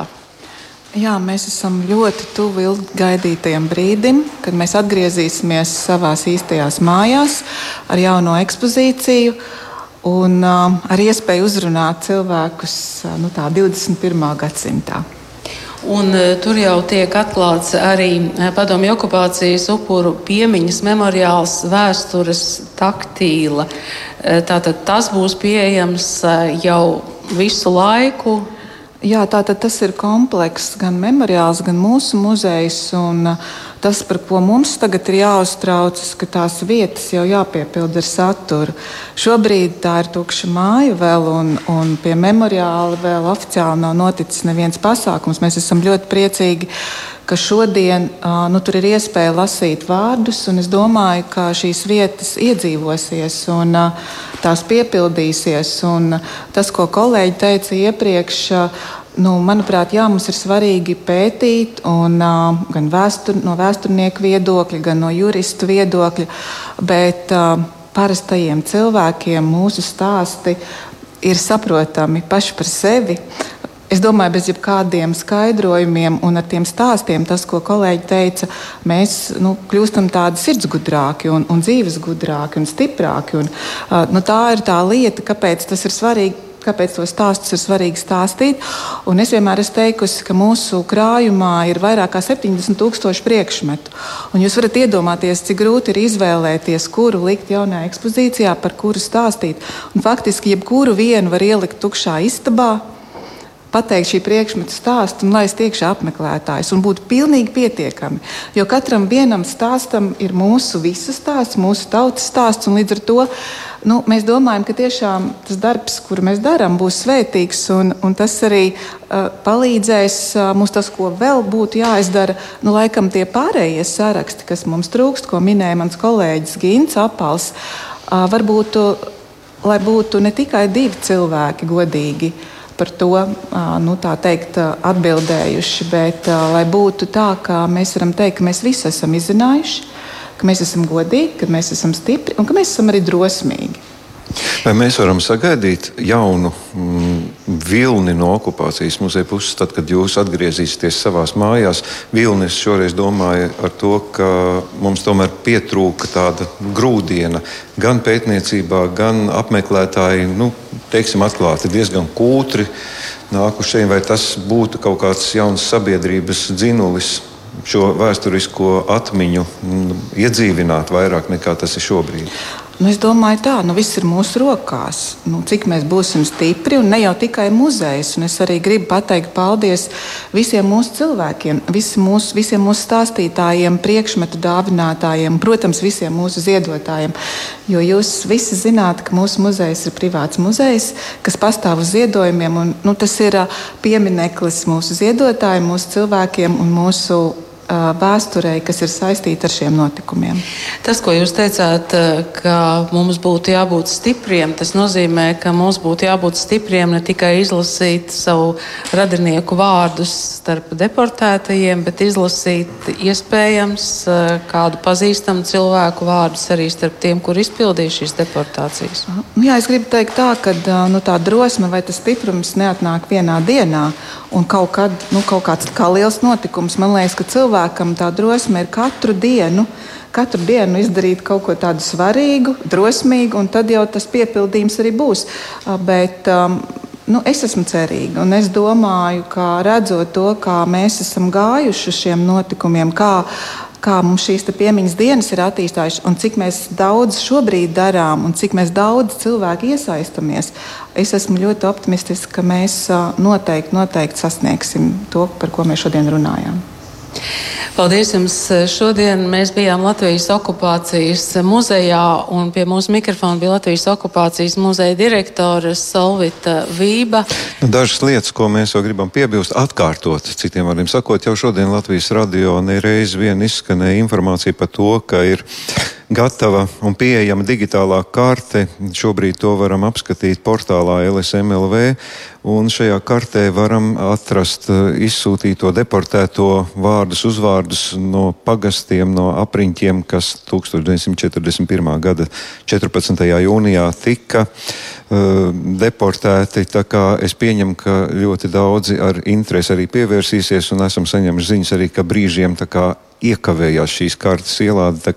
[SPEAKER 5] Jā, mēs esam ļoti tuvu ilgaidītajam brīdim, kad mēs atgriezīsimies savā īstajās mājās ar jauno ekspozīciju un uh, ar iespēju uzrunāt cilvēkus uh, nu, 21. gadsimtā.
[SPEAKER 2] Un, uh, tur jau tiek atklāts arī uh, padomju okupācijas upuru piemiņas memoriāls, vēstures taktīla. Uh, Tātad tas būs pieejams jau visu laiku.
[SPEAKER 5] Jā, tātad tas ir komplekss, gan memoriāls, gan mūsu muzejs. Un, Tas, par ko mums tagad ir jāuztraucas, ka tās vietas jau jāpiepilda ar saturu. Šobrīd tā ir tukša māja vēl, un, un pie memoriāla vēl oficiāli nav noticis neviens pasākums. Mēs esam ļoti priecīgi ka šodien nu, tur ir iespēja lasīt vārdus, un es domāju, ka šīs vietas iedzīvosies un tās piepildīsies. Un tas, ko kolēģi teica iepriekš, Nu, manuprāt, jā, mums ir svarīgi pētīt un, uh, gan vēstur, no vēsturnieku viedokļa, gan no juristu viedokļa, bet uh, parastajiem cilvēkiem mūsu stāsti ir saprotami paši par sevi. Es domāju, bez jebkādiem skaidrojumiem un ar tiem stāstiem, tas, ko kolēģi teica, mēs nu, kļūstam tādi sirdsgudrāki un, un dzīves gudrāki un stiprāki. Un, uh, nu, tā ir tā lieta, kāpēc tas ir svarīgi kāpēc tos stāstus ir svarīgi stāstīt. Un es vienmēr esmu teikusi, ka mūsu krājumā ir vairāk kā 70 tūkstoši priekšmetu. Un jūs varat iedomāties, cik grūti ir izvēlēties, kuru likt jaunajā ekspozīcijā, par kuru stāstīt. Un faktiski jebkuru vienu var ielikt tukšā istabā pateikt šī priekšmeta stāstu un laist iekšā apmeklētājs. Un būtu pilnīgi pietiekami. Jo katram vienam stāstam ir mūsu visu stāsts, mūsu tautas stāsts. Līdz ar to nu, mēs domājam, ka tiešām tas darbs, kuru mēs darām, būs svētīgs. Un, un tas arī uh, palīdzēs uh, mums tas, ko vēl būtu jāizdara. Nu, laikam tie pārējie saraksti, kas mums trūkst, ko minēja mans kolēģis Gins Apals, uh, varbūt, lai būtu ne tikai divi cilvēki godīgi par to nu, teikt, atbildējuši. Bet, lai būtu tā, ka mēs varam teikt, ka mēs visi esam izzinājuši, ka mēs esam godīgi, ka mēs esam stipri un ka mēs esam arī drosmīgi.
[SPEAKER 1] Vai mēs varam sagaidīt jaunu mm, vilni no okupācijas muzeja puses, tad, kad jūs atgriezīsieties savā mājās? Vilnis šoreiz domāja ar to, ka mums tomēr pietrūka tāda grūdiena gan pētniecībā, gan apmeklētāji, nu, teiksim, atklāti diezgan kūtri nākušajiem. Vai tas būtu kaut kāds jauns sabiedrības dzinulis? Šo vēsturisko atmiņu mm, iedzīvināt vairāk nekā tas ir šobrīd.
[SPEAKER 5] Nu, es domāju, tā nu, viss ir mūsu rokās. Nu, cik mēs būsim stipri un ne jau tikai muzejs. Un es arī gribu pateikt paldies visiem mūsu cilvēkiem, visi mūsu, visiem mūsu stāstītājiem, priekšmetu dāvinātājiem, protams, visiem mūsu ziedotājiem. Jo jūs visi zināt, ka mūsu muzejs ir privāts muzejs, kas pastāv uz ziedojumiem. Un, nu, tas ir piemineklis mūsu ziedotājiem, mūsu cilvēkiem un mūsu vēsturei, kas ir saistīta ar šiem notikumiem.
[SPEAKER 2] Tas, ko jūs teicāt, ka mums būtu jābūt stipriem, tas nozīmē, ka mums būtu jābūt stipriem ne tikai izlasīt savu radinieku vārdus starp deportētajiem, bet izlasīt iespējams kādu pazīstamu cilvēku vārdus arī starp tiem, kur izpildīja šīs deportācijas.
[SPEAKER 5] Jā, es gribu teikt tā, ka nu, tā drosme vai tas stiprums neatnāk vienā dienā. Un kaut, kad, nu, kaut kāds kā liels notikums, man liekas, ka cilvēkam tā drosme ir katru dienu. Katru dienu izdarīt kaut ko tādu svarīgu, drosmīgu, un tad jau tas piepildījums arī būs. Bet, um, nu, es esmu cerīga, un es domāju, ka redzot to, kā mēs esam gājuši šiem notikumiem, kā kā mums šīs piemiņas dienas ir attīstījušās, un cik daudz šobrīd darām, un cik daudz cilvēku iesaistamies. Es esmu ļoti optimistiska, ka mēs noteikti, noteikti sasniegsim to, par ko mēs šodien runājam.
[SPEAKER 2] Paldies jums! Šodien mēs bijām Latvijas okupācijas muzejā, un pie mūsu mikrofona bija Latvijas okupācijas muzeja direktore Solvita Vība.
[SPEAKER 1] Nu, dažas lietas, ko mēs vēl gribam piebilst, atkārtot, citiem vārdiem sakot, jau šodien Latvijas radio nereiz vien izskanēja informācija par to, ka ir gatava un pieejama digitālā karte. Šobrīd to varam apskatīt portālā LSMLV. Un šajā kartē varam atrast eh, izsūtīto deportēto vārdus, uzvārdus no pagastiem, no apriņķiem, kas 1941. gada 14. jūnijā tika uh, deportēti. Es pieņemu, ka ļoti daudzi ar interesi arī pievērsīsies, un esam saņēmuši ziņas arī, ka brīžiem iekavējās šīs kartes ielāde. E,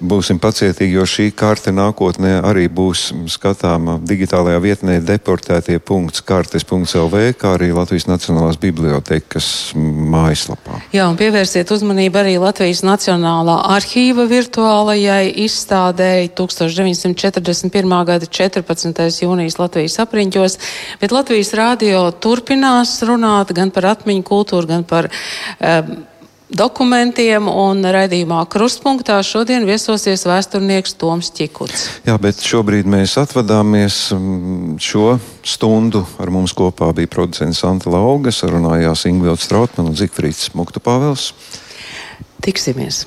[SPEAKER 1] būsim pacietīgi, jo šī karte nākotnē arī būs skatāma digitālajā vietnē deportētie.kartes.lv, kā arī Latvijas Nacionālās bibliotekas mājaslapā.
[SPEAKER 2] Jā, un pievērsiet uzmanību arī Latvijas Nacionālā arhīva virtuālajai izstādēji 1941. gada 14. jūnijas Latvijas apriņķos, bet Latvijas rādio turpinās runāt gan par atmiņu kultūru, gan par um, dokumentiem, un raidījumā krustpunktā šodien viesosies vēsturnieks Toms Čikuts.
[SPEAKER 1] Jā, bet šobrīd mēs atvadāmies. Mm, šo stundu ar mums kopā bija producents Anta Lauga, sarunājās Ingvilds Trautman un Zikfrīds Muktu Pāvels.
[SPEAKER 2] Tiksimies!